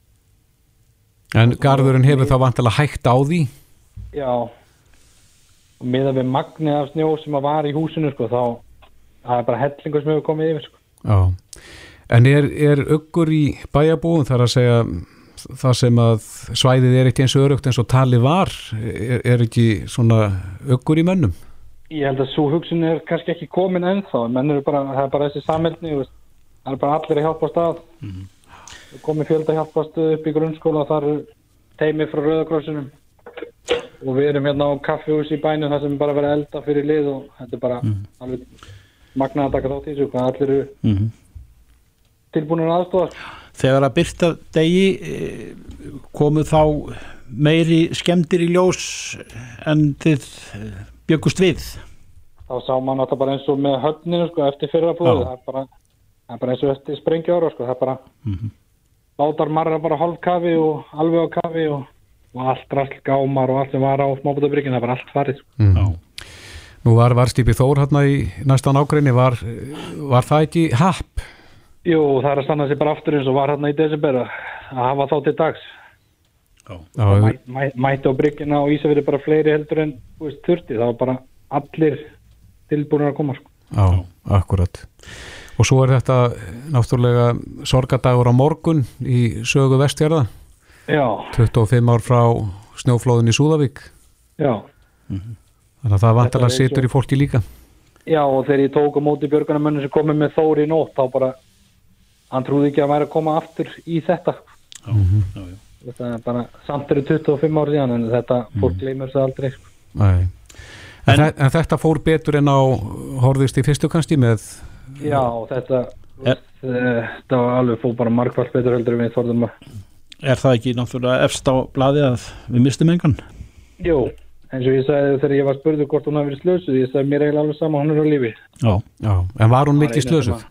En garðurinn hefur þá vantilega hægt á því? já og miða við magnið af snjó sem að var í húsinu sko þá það er bara hellingur sem hefur komið yfir sko. Já. En er, er uggur í bæjabúum þar að segja það sem að svæðið er ekki eins og örugt eins og talið var er, er ekki svona ökkur í mönnum? Ég held að svo hugsun er kannski ekki komin ennþá, menn eru bara, það er bara þessi samhælni, það er bara allir að hjálpa stað. Mm -hmm. komið fjölda hjálpastu upp í grunnskóla, það eru teimi frá Rauðakrossunum og við erum hérna á kaffihús í bænum þar sem bara verið elda fyrir lið og þetta er bara mm alveg magnaði að taka þátt í þessu, hvað allir eru mm -hmm. tilbúinir aðstofast. Þegar að byrta degi komu þá meiri skemmtir í ljós en þið byggust við? Þá sá maður náttúrulega bara eins og með höfninu sko, eftir fyrra blóðu, það er bara, það er bara eins og eftir sprengjára, sko, það er bara mm -hmm. látar marra bara hálf kafi og alveg á kafi og, og allt rast gámar og allt sem var á smábútabryggin, það bara allt farið. Sko. Mm. Nú var varstýpi Þór hérna í næstan ágreini, var, var það ekki happ? Jú, það er að stanna sér bara aftur eins og var hérna í desember að hafa þá til dags. Mæ, mæ, mæti á bryggina og Ísafjörði bara fleiri heldur en veist, þurfti, það var bara allir tilbúin að koma sko. Já, akkurat og svo er þetta náttúrulega sorgadagur á morgun í sögu vestjörða Já 25 ár frá snjóflóðin í Súðavík Já mm -hmm. Þannig að það vantilega situr í fólki líka Já og þegar ég tók á móti björgunarmönnu sem komið með þóri í nótt þá bara hann trúði ekki að væri að koma aftur í þetta Já, mm -hmm. já, já þetta er bara samt eru 25 ár síðan en þetta mm. fólk gleymur það aldrei sko. en, en, en þetta fór betur en á horðist í fyrstu kannski með já þetta þetta var alveg fór bara markvært betur heldur við þorðum að Er það ekki náttúrulega efst á bladi að við mistum engan? Jú, eins og ég sagði þegar ég var spurðu hvort hún hafi verið slösuð, ég sagði mér eiginlega alveg sama hún er á lífi Já, já, en var hún mikið slösuð?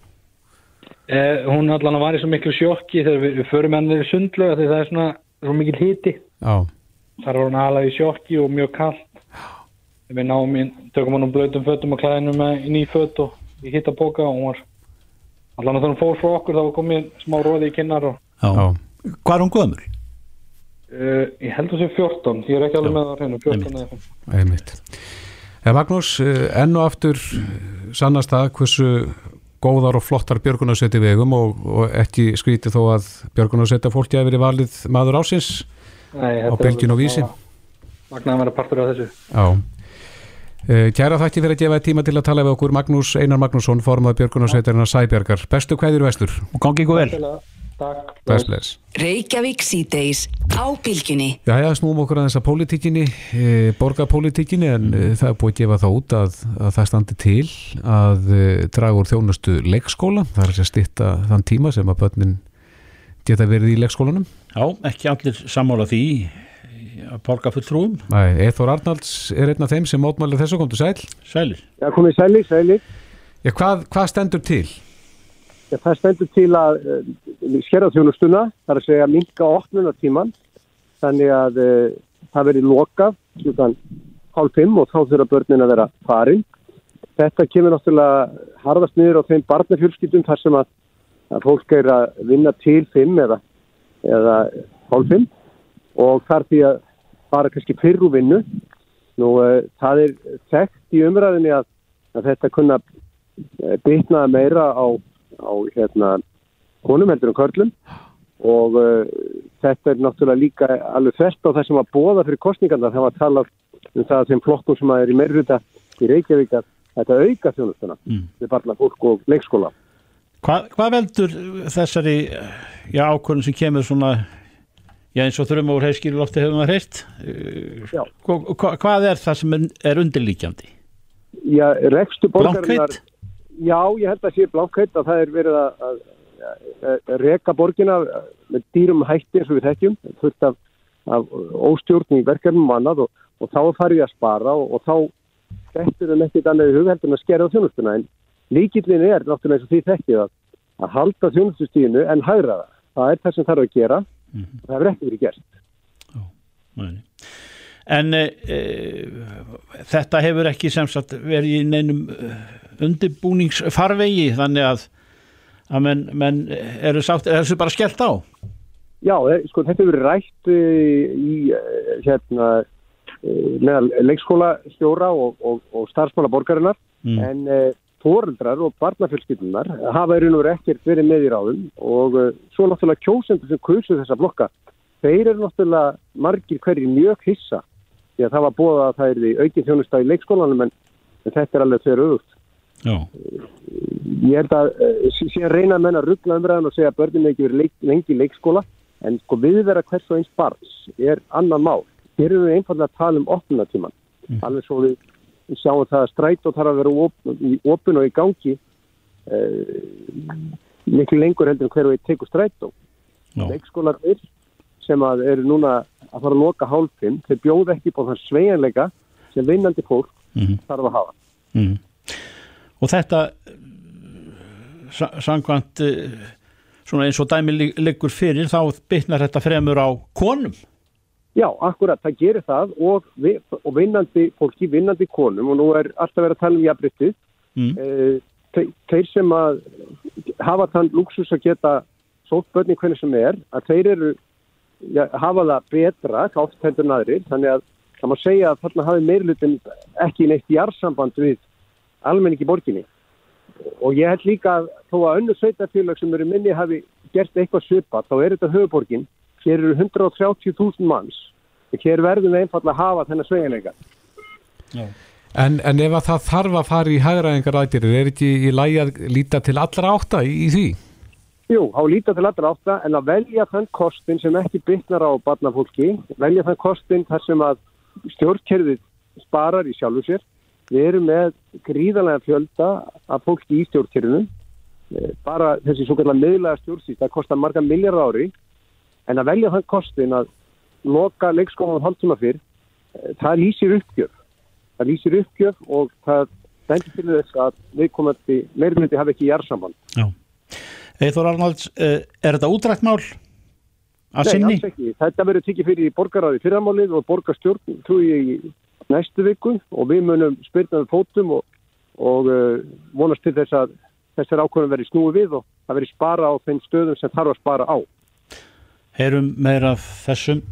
Eh, hún allan var í svo miklu sjokki þegar við, við förum ennir sundlega þegar það er svona svo mikil hiti Já. þar var hann alveg í sjokki og mjög kallt við náum í tökum hann um blöðum fötum og klæðinum í nýföt og í hittaboka og hún var allan að þannig fór frá okkur þá komið smá róði í kynnar og... Hvað er hún gömur? Uh, ég held að það sé 14 ég er ekki alveg með það hreinu 14 eða 15 Einmitt. Magnús, eh, enn og aftur sannast það hversu góðar og flottar björgunarsveiti vegum og, og ekki skríti þó að björgunarsveita fólki að veri valið maður ásins Nei, á bylgin og vísi Magnaðan verið partur af þessu. Já. Eh, Kæra þætti fyrir að gefa tíma til að tala við okkur. Magnús Einar Magnússon, formað björgunarsveitarinn að Sæbjörgar. Bestu kvæður vestur. Og gangi ykkur vel. Takk. Bless, bless. Reykjavík síðdeis á bylginni. Já, já, snúum okkur að þessa pólitíkinni, e, borgarpólitíkinni en e, það er búið að gefa það út að, að það standi til að e, draga úr þjónustu leikskóla. Það er að stitta þann tíma sem að börnin geta verið í leikskólanum. Já, ekki allir sammála því að borga fulltrúum. Nei, Eithor Arnalds er einn af þeim sem mótmælið þessu komdu sæl. Sælir. Já, komið sælir, sælir. Já, hvað, hvað stendur til? Já, það stendur til að uh, skera þjónustuna, það er að segja minka opnunartíman, þannig að uh, það veri loka slutan hálf fimm og þá þurfa börnin að vera farin. Þetta kemur náttúrulega harðast niður á þeim barnafjölskyldum þar sem að, að fólk er að vinna til fimm eða, eða hálf fimm og þar því að fara kannski fyrr úr vinnu. Nú uh, það er þekkt í umræðinni að, að þetta kunna bytnaða meira á á hérna konum heldur um körlum og uh, þetta er náttúrulega líka alveg þess á þessum að bóða fyrir kostningarna þegar maður tala um það að þeim flokkum sem er í meirruta í Reykjavík að þetta auka þjónustuna mm. við barna fólk og leikskóla Hva, Hvað veldur þessari já, ákvörðum sem kemur svona já eins og þurfum úr heiskýru lofti hefur maður heilt Hva, hvað er það sem er undirlíkjandi? Já, rekstu borgarinnar Blankveit? Já, ég held að sé blákvæmt að það er verið að, að, reka borgina með dýrum hætti eins og við þekkjum, fullt af, af óstjórn í verkefnum og annað og, og þá farið að spara og, og þá bettur það nekkit annað í hugheldun að skera á þjónustuna en líkillin er náttúrulega eins og því þekkið að, að halda þjónustustíðinu en hægra það. Það er það sem þarf að gera mm -hmm. og það hefur ekki verið gert. Ó, en e, e, þetta hefur ekki sem sagt verið í neinum undirbúningsfarvegi þannig að, að menn, menn eru sátt, er þessu bara skellt á? Já, sko þetta hefur rætt í hérna meðal leikskólastjóra og, og, og starfsmála borgarinnar mm. en eh, fóreldrar og barnafjölskyldunar hafa í raun og verið ekkert verið með í ráðum og svo náttúrulega kjósendur sem kursu þessa blokka þeir eru náttúrulega margir hverjir mjög hissa því að það var búið að það er því aukinn þjónusta í leikskólanum en, en þetta er alveg þeirra auðvögt. Já. Ég held að uh, síðan reyna menn að ruggla umræðan og segja að börnum ekki verið leik, lengi í leikskóla en sko viðvera hvers og eins barns er annan mál. Hér eru við einfallega að tala um opnunatíman. Mm. Alveg svo við, sjáum það að stræt og þarf að vera op, í opun og í gangi uh, miklu lengur heldur en hver og einn tekur stræt og leikskólar er sem að eru núna að fara að loka hálfinn, þeir bjóð ekki på þann sveianleika sem vinnandi fólk Mhm. þarf að hafa. Mm. Og þetta sa- samkvæmt eh, svona eins og dæmi lig- liggur fyrir þá bytnar þetta fremur á konum Já, akkurat, það gerir það og, vi, og vinnandi fólki, vinnandi konum og nú er alltaf verið að tala um jafnbryttið. Mm. Eh, þe- þeir sem að hafa þann luxus að geta sótt börni hvernig sem er, að þeir eru ja, hafa það betra oft heldur en aðrir, þannig að það má segja að þarna hafi meirlutin ekki neitt jarðsamband við almenning í borginni. Og ég held líka að þó að önnu sveitafélag sem eru minni hafi gert eitthvað svipað, þá er þetta höfuborgin, hér eru 130.000 manns og hér verðum við einfalla að hafa þennan sveginleika. En, en ef að það þarf að fara í hægræðingar aðgerðir, er ekki í lægi að líta til allra átta í, í því? Jú, á líta til allra átta en að velja þann kostin sem ekki bytnar á barnafólki, velja þann kostin þar sem að stjórnkerfið sparar í sjálfu sér. Við erum með gríðanlega fjölda af fólki í stjórnkerfinu. Eh, Bara þessi svo kallar miðlega stjórnsýst, það kostar marga miljardar ári en að velja þann kostin að loka leikskólan hálftíma fyrr, eh, það lýsir uppgjöf. Það lýsir uppgjöf og það bendur til þess að viðkomandi meirmyndi hafi ekki jarðsamband. Eithor Arnalds, eh, er þetta útræktmál að Nei, sinni? alls ekki. Þetta verður tikið fyrir borgaráði fyrramálið og borgarstjórn trúi ég í næstu viku og við munum spyrnaðum fótum og, og uh, vonast til þess að þessar ákvörðum verður snúið við og það verður spara á þeim stöðum sem þarf að spara á. Heyrum meira af þessum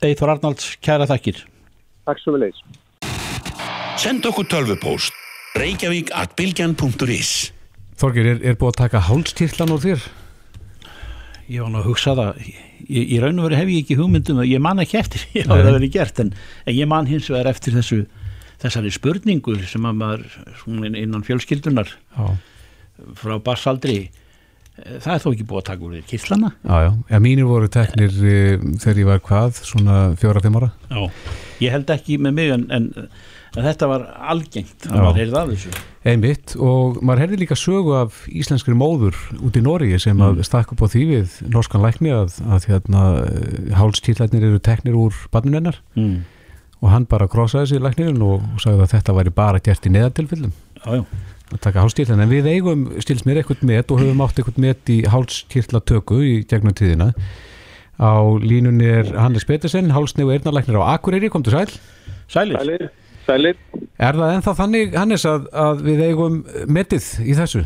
Eithor Arnalds, kæra þakkir Takk svo við leiðis. Send okkur tölvupóst reykjavík at bilgjan.is Þorgir, er, er búið að taka hálstýrlan úr þér? Ég var nú að hugsa það Í, í raun og veru hef ég ekki hugmyndum ég man ekki eftir, ég hafa það verið gert en, en ég man hins vegar eftir þessu þessari spurningu sem að maður svona innan fjölskyldunar Já. frá barsaldri það er þó ekki búið að taka úr þér kirtlana Já, já, mínir voru teknir e, þegar ég var hvað, svona fjóra-fimm ára. Já, ég held ekki með mig en, en, en þetta var algengt að maður heyrði af þessu. Einmitt og maður heyrði líka sögu af íslenskri móður út í Nóri sem að stakk upp á því við norskan lækni að, að hérna, hálstýrlarnir eru teknir úr barnunennar mm. og hann bara krossaði sér læknirinn og, sagði að þetta væri bara gert í já að taka hálstýrlan en við eigum stils mér eitthvað met og höfum átt eitthvað met í hálstýrlatöku í gegnum tíðina. Á línunni er Hannes Petersen hálsnegu eirnalæknir á Akureyri, komdu sæl. Sælir. Sælir, sælir. Er það ennþá þannig Hannes að, að við eigum metið í þessu?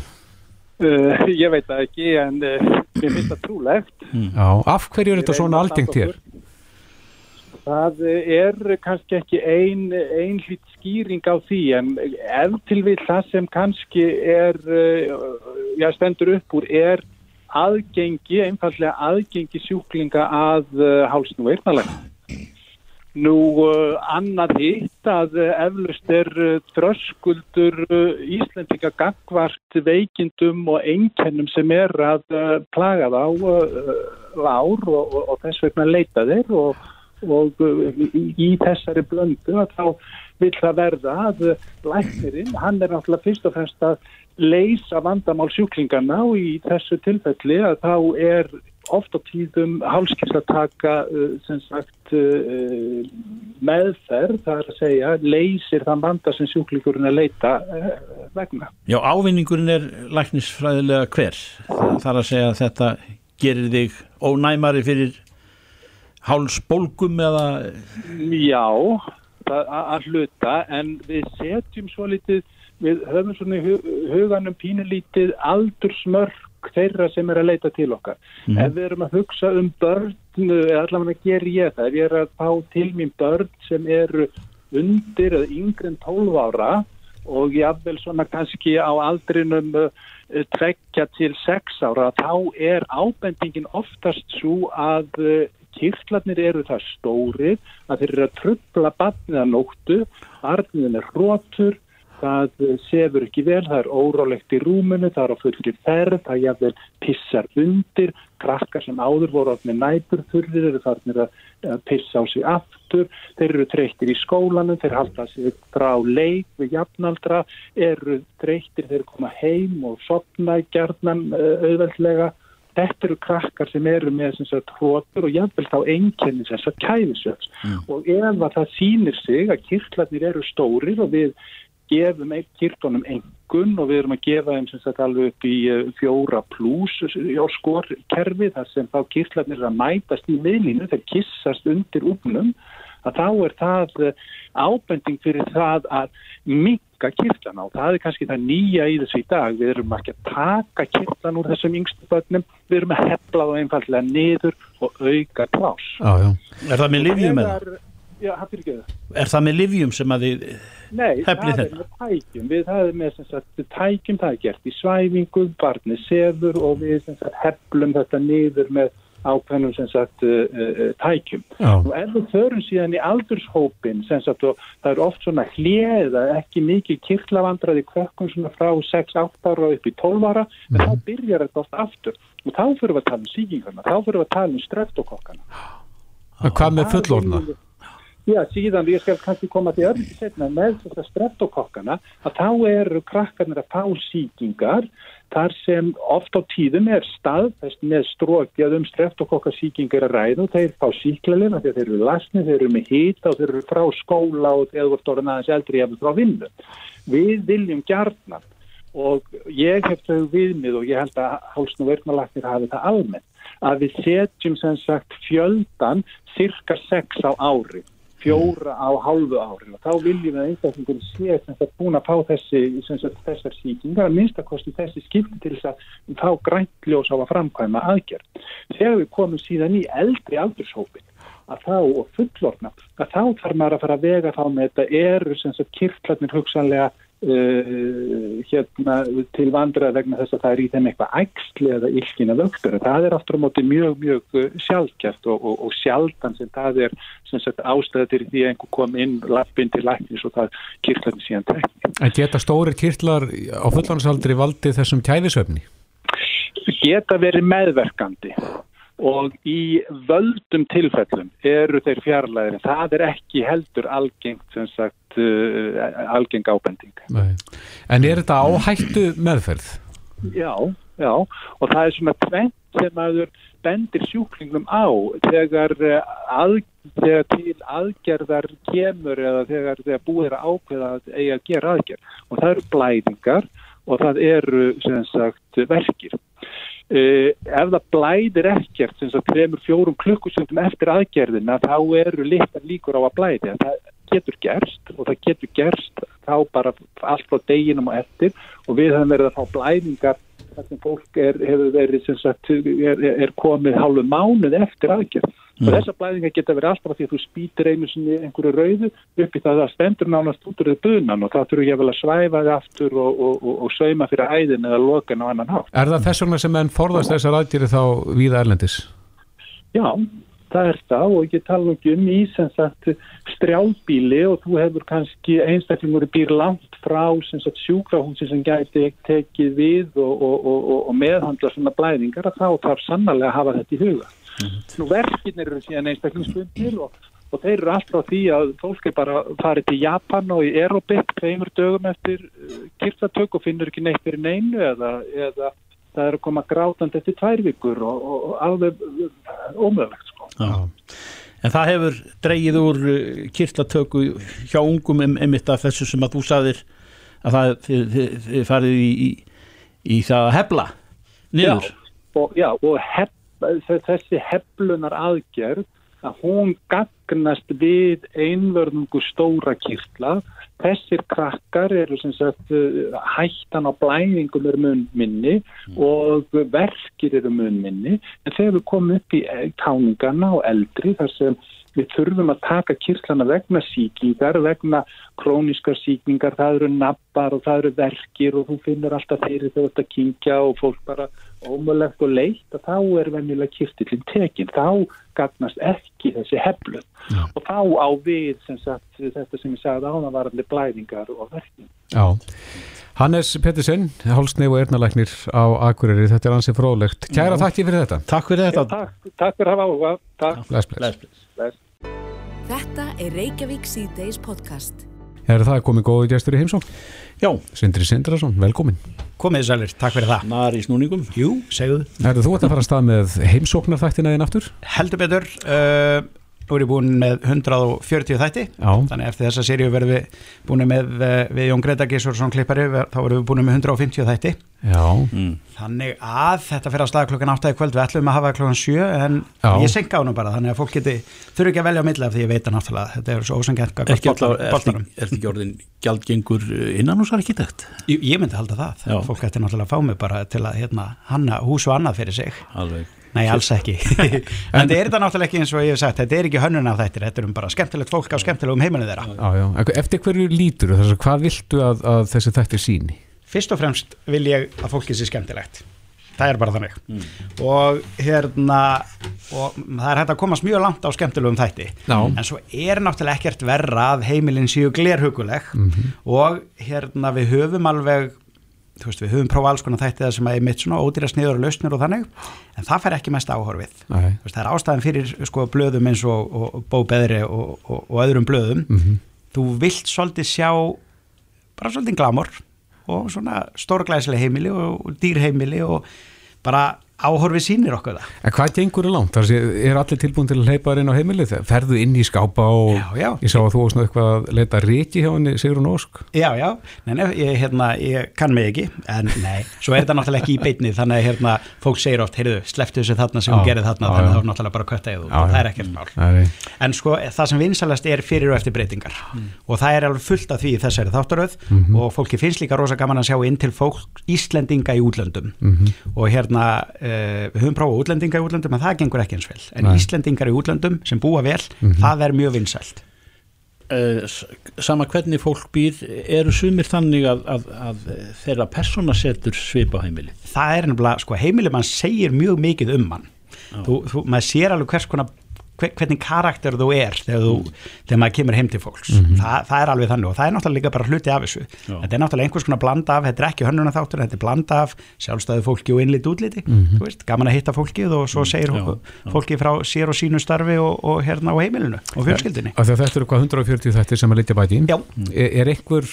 Uh, ég veit það ekki en uh, mér finnst það trúlegt. Já, af hverju er þetta svona algengt hér? Það er kannski ekki ein, ein hlýtt skýring á því en ef til við það sem kannski er, uh, já, stendur upp úr er aðgengi, einfallega aðgengi sjúklinga að uh, hálsnú eirnalega. Nú uh, annað hitt að uh, eflust er uh, þröskuldur uh, Íslendinga gagvart veikindum og einkennum sem er að plaga þá lár og, og, og þess vegna leita þeir og, og í, í þessari blöndu að þá vil það verða að læknirinn, hann er náttúrulega fyrst og fremst að leysa vandamál sjúklingarna og í þessu tilfelli að þá er oft á tíðum hálskirtlataka uh, sem sagt uh, meðferð, það er að segja leysir þann vanda sem sjúklingurinn er að leita uh, vegna. Já, ávinningurinn er læknisfræðilega hver það er að segja að þetta gerir þig ónæmari fyrir hálsbólgum eða Já, að, hluta en við setjum svo litið, við höfum svona í hu- huganum pínulítið aldursmörk þeirra sem er að leita til okkar. Mhm. Ef við erum að hugsa um börn, eða allavega ger ég það, ef ég er að fá til mín börn sem eru undir eða yngri en 12 ára og jáfnvel svona kannski á aldrinum uh, tveggja til sex ára, þá er ábendingin oftast svo að uh, kirtlarnir eru það stórir að þeir eru að trubla barnið að nóttu, barniðin er rótur, það sefur ekki vel, það er órálegt í rúmunu, það er á fullri ferð, það jafnvel pissar undir, krakkar sem áður voru með næburþurðir eru þarnir að pissa á sig aftur, þeir eru treytir í skólanum, þeir halda sig frá leik við jafnaldra, eru treytir, þeir koma heim og sopna í gerðnan auðveldlega. Þetta eru krakkar sem eru með hrótur og jafnvel þá enginni þess að kæfisöfs mm. og ef að það sýnir sig að kirklarnir eru stórir og við gefum kirktunum engun og við erum að gefa þeim sem sagt alveg upp í eh, fjóra pluss á skorkerfi þar sem þá kirklarnir er að mætast í miðlínu þegar kissast undir útnum að þá er það eh, ábending fyrir það að mikka kirklana og það er kannski það nýja í þessu í dag við erum ekki að taka kirklan úr þessum yngstu börnum, við erum að hefla það einfallega niður og auka plás já, já. Er það með livjum eða? Já, það fyrir ekki það Er það með livjum sem að þið Nei, það er með tækjum, við það er með sagt, tækjum, það er gert í svæfingu, barnið sefur og við sagt, heflum þetta niður með ákveðnum sem sagt uh, uh, tækjum. Já. Og ef við förum síðan í aldurshópin, sem sagt og það er oft svona hliða, ekki mikið kirklavandraði kvökkum svona frá 6-8 ára upp í 12 ára, mm. en þá byrjar þetta oft aftur. Og þá fyrir við að tala um síkingarna, þá fyrir við að tala um streftokokkana. Hvað með fullorna? Já, síðan, ég skal kannski koma til öðru setna með þess að streptokokkana að þá eru krakkarnir að fá síkingar þar sem oft á tíðum er staðfest með strókjað um streptokokkasíkingar að ræða og þeir fá síklarlega þegar þeir eru lasni, þeir eru með hýta og þeir eru frá skóla og eða voru stóran aðeins eldri eða frá vinnu. Við viljum gjarnan og ég hef þau viðmið og ég held að hálsn og verðnalagnir hafi það almennt að við setjum sem sagt fjöldan cirka sex á árið fjóra á hálfu árin og þá viljum við að einstaklingur sé það búin að fá þessi sagt, þessar síkingar að minnstakosti þessi skipti til þess að þá græntljós á að framkvæma aðgerð. Þegar við komum síðan í eldri aldurshópin að þá og fullorna að þá þarf maður að fara að vega þá með þetta eru kirklarnir hugsanlega Uh, hérna til vandra vegna þess að það er í þeim eitthvað ægsli eða ylkina vöxtur. Það er aftur á móti mjög, mjög uh, sjálfkjæft og, og, og sjaldan sem það er ástæða til því að einhver kom inn lappin til læknis og það kirtlarni síðan tekni. En geta stóri kirtlar á fullansaldri valdi þessum kæðisöfni? Geta verið meðverkandi og í völdum tilfellum eru þeir fjarlæðir það er ekki heldur algengt sagt, uh, algeng ábending. Nei. En er þetta áhættu meðferð? Já, já. Og það er svona tvent sem aður bendir sjúklingum á þegar, uh, að, þegar til aðgerðar kemur eða þegar, þegar búið er að ákveða að eiga að gera aðgerð. Og það eru blæðingar og það eru sem sagt verkir Uh, ef það blæðir ekkert sem það trefur fjórum klukkusundum eftir aðgerðina þá eru litar líkur á að blæði það getur gerst og það getur gerst þá bara allt frá deginum og eftir og við höfum verið að fá blæðingar þar sem fólk er, hefur verið sagt, er, er komið hálfu mánuð eftir aðgerð. Og þessar blæðingar geta verið alltaf því að þú spýtir einu sinni einhverju rauðu upp í það að stendur nánast út úr þau bunan og þá þurfur ég vel að svæfa þið aftur og, og, og, og sauma fyrir æðin eða lokan á annan hátt. Er það þess vegna sem enn forðast þessar aðgýri þá víða erlendis? Já, það er það og ég tala ekki um í sem sagt strjálbíli og þú hefur kannski einstaklingur býr langt frá sem sagt sjúkrahúsi sem gæti tekið við og meðhandla svona blæðingar að þá þarf sannarlega að hafa þetta í huga. Nú verkin eru síðan einstaklingsbundir og, og þeir eru alltaf því að fólk er bara farið til Japan og í Aerobic tveimur dögum eftir uh, kirtatök og finnur ekki neitt fyrir neinu eða, eða það er að koma grátandi eftir tvær vikur og, og, og alveg ómöðlegt sko. En það hefur dreyið úr uh, kirtatöku hjá ungum emitt af þessu sem að þú saðir að það þið, þið, þið farið í, í, í það að hefla niður. Já, og, já, og hef þessi heflunar aðgerð að hún gagnast við einvörðungu stóra kirtla. Þessir krakkar eru sem sagt uh, hættan á blæðingum eru mun minni og verkir eru mun minni en þegar við komum upp í eh, táningarna og eldri þar sem við þurfum að taka kirtlana vegna síkingar, vegna króniskar síkingar, það eru nappar og það eru verkir og þú finnur alltaf þeirri þegar þetta kingja og fólk bara ómulegt og leitt að þá er venjulega kirtillin tekin, þá gagnast ekki þessi heflu Já. og þá á við sem sagt, þetta sem ég sagði ánavarandi blæðingar og verkin. Já. Hannes Pettersen, hálsneif og ernalæknir á Akureyri, þetta er ansið fróðlegt. Kæra þakki fyrir þetta. Takk fyrir þetta. Takk, takk fyrir að hafa áhuga. Takk. Bless, bless. Bless. Bless. Þetta er Reykjavík síðdeis podcast. Er það komið góði gestur í heimsókn? Já. Sindri Sindrason, velkomin. Komið sælir, takk fyrir það. Nar í snúningum. Jú, segðu. Erðu þú ert að fara að stað með heimsóknarþættina þinn aftur? Heldur betur, uh, nú er ég búin með 140 þætti, Já. þannig eftir þessa seríu verðum við búin með uh, við Jón Greta Gísvarsson klippari, þá verðum við búin með 150 þætti. Já. Mm. Þannig að þetta fyrir að staða klokkan 8 í kvöld, við ætlum að hafa klokkan 7 en Já. ég senka á nú bara, þannig að fólk geti, þurfi ekki að velja á milli af því ég veit að náttúrulega, þetta er svo alltaf, er þetta ekki orðin gjaldgengur innan hús arkitekt? Ég, ég myndi halda það, Já. fólk ætti náttúrulega að fá mig bara til að hérna, hanna hús og annað fyrir sig. Alveg. Nei, alls ekki. en þetta er þetta náttúrulega ekki eins og ég hef sagt, þetta er ekki hönnun af þættir, þetta er um bara skemmtilegt fólk á skemmtilegum heimilinu þeirra. Já, já. Eftir hverju lítur þess að hvað viltu að, að þessi þættir síni? Fyrst og fremst vil ég að fólki sé skemmtilegt. Það er bara þannig. Og hérna, og það er hægt að komast mjög langt á skemmtilegum þætti. Já. En svo er náttúrulega ekkert verra að heimilin séu glerhuguleg og hérna við höfum alveg þú veist, við höfum prófað alls konar þætti það sem er mitt svona ódýra sniður og lausnir og þannig en það fær ekki mest áhorfið. Veist, það er ástæðan fyrir sko blöðum eins og, og, bóbeðri og, og, og öðrum blöðum. Mhm. þú vilt svolítið sjá bara svolítið glamor og svona stórglæsileg heimili og, og dýrheimili og bara áhorfið sýnir okkur það En hvað gengur er langt? Það sé, er allir tilbúin til að hleypa þér inn á heimilið? Ferðu inn í skápa og Já, já. ég sá að þú varst nú eitthvað að leita ríki hjá henni Sigrun Ósk. Já, já, nei, nei, ég, hérna, ég kann mig ekki, en nei, svo er þetta náttúrulega ekki í beinni, þannig að hérna, fólk segir oft, heyrðu, sleftu þessu þarna sem Já, hún gerði þarna, já, þannig að það er náttúrulega bara kvötta eða Já, og það er ekkert mál. Nei, En sko, það sem vinsalast er fyrir og eftir breytingar og það er alveg fullt af því í þessari þáttaröð Mhm. og fólki finnst líka rosa gaman að sjá inn til fólk Íslendinga í útlöndum Mhm. og hérna, uh, við höfum prófað útlendinga í útlöndum en það gengur ekki eins vel, en Nei. Íslendingar í útlöndum sem búa vel, Mhm. það er mjög vinsælt. Uh, sama hvernig fólk býr eru sumir þannig að, að, að þeirra persóna setur svipa á heimili það er nefnilega, sko, heimili mann segir mjög mikið um mann þú, þú, maður sér alveg hvers konar hvernig karakter þú er þegar, þú, þegar maður kemur heim til fólks Mhm. Þa, það er alveg þannig og það er náttúrulega líka bara hluti af þessu Já. þetta er náttúrulega einhvers konar blanda af þetta er ekki hönnuna þáttur, þetta er blanda af sjálfstæðu fólki og innlít útliti, Mhm. þú veist, gaman að hitta fólkið og svo segir Já, fólki frá sér og sínu starfi og, og hérna á heimilinu og fjölskyldinni þetta eru hvað 140 þættir sem að litja bæti. Já. Er, er einhver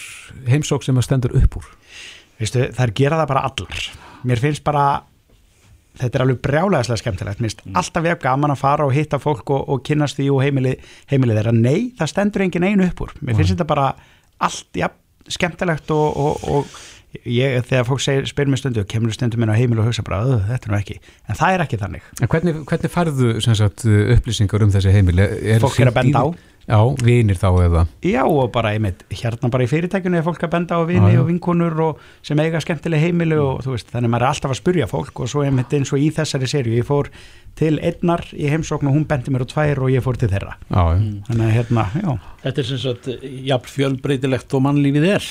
heimsók sem að stendur upp úr? Veistu, þær gera það bara allar mér finnst bara þetta er alveg brjálæðislega skemmtilegt. Mér finnst alltaf við gaman að fara og hitta fólk og, og kynnast því og heimili, heimili þeirra. Nei, það stendur engin einu upp úr. Mér finnst þetta bara allt ja, skemmtilegt og, og, og ég, þegar fólk segir, spyr mér stundu kemur stundum minn á heimili og hugsa bara "Ugh, þetta er nú ekki, en það er ekki þannig. En hvernig, hvernig færðu sem sagt, upplýsingar um þessi heimili? Er Fólk er að benda á. Já, vinir þá eða? Já og bara einmitt hérna bara í fyrirtækjunni er fólk að benda á vini Já, já. og vinkonur og sem eiga skemmtileg heimili og þú veist þannig maður er alltaf að spurja fólk og svo einmitt eins og í þessari serju ég fór til einnar í heimsókn og hún bendi mér á tvær og ég fór til þeirra Já, já. þannig að hérna, já Þetta er sem sagt jafn fjölbreytilegt og mannlífið er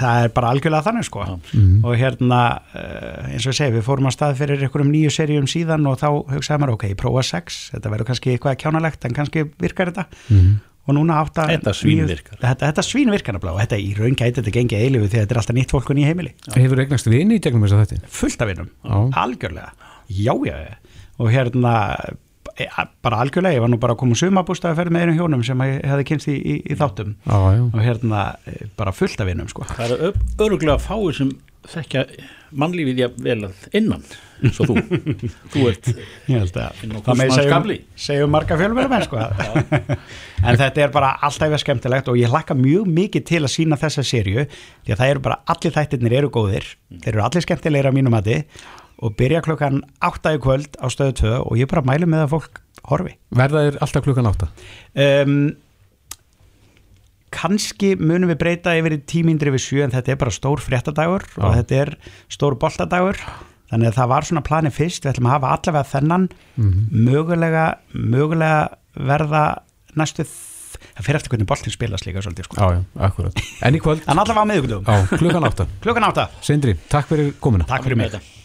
það er bara algjörlega þannig sko Mhm. og hérna uh, eins og ég segi við fórum á stað fyrir einhverjum nýju serjum síðan og þá hugsaði maður ok, ég prófa sex þetta verður kannski eitthvað kjánalegt en kannski virkar þetta Mhm. Og núna átta Þetta svínvirkar. þetta, þetta svínvirkar og þetta í raun gæti þetta gengið eilifu því að þetta er alltaf nýtt fólkun í heimili Hefur eignast vini í gegnum þess að þetta? fullt af vinum, Já. algjörlega já, já, já, og hérna e, bara algjörlega, ég var nú bara að koma sumabústaði að ferð með einum hjónum sem ég hefði kynst í, í, í þáttum Já, já. og hérna e, bara fullt af vinum sko. Það eru öruglega fáir sem þekkja mannlífið jafn vel að innan og þú. Þú ert ég það með segjum, segjum marga fjölmjörnum sko. en þetta er bara alltaf eitthvað skemmtilegt og ég hlakka mjög mikið til að sína þessa serju því að það eru bara allir þættirnir eru góðir. Þeir eru allir skemmtilegir að mínum mati og byrja klukkan 8 í kvöld á stöðu 2 og ég bara mælu með að fólk horfi. Verða þér alltaf klukkan átta? um, kannski munum við breyta yfir í tímindri við sjö en þetta er bara stór fréttadagur og Já. þetta er stór boltadagur. Þannig að það var svona plani fyrst. Við ætlum að hafa allavega þennan. Mhm. mögulega, mögulega verða næstu það fyrir eftir hvernig boltin spilast líka svolítið sko. Já, já, akkurat. En í kvöld en allavega á miðugundum Já, klukkan átta. Klukkan átta. Sindri, takk fyrir komuna. Takk fyrir mig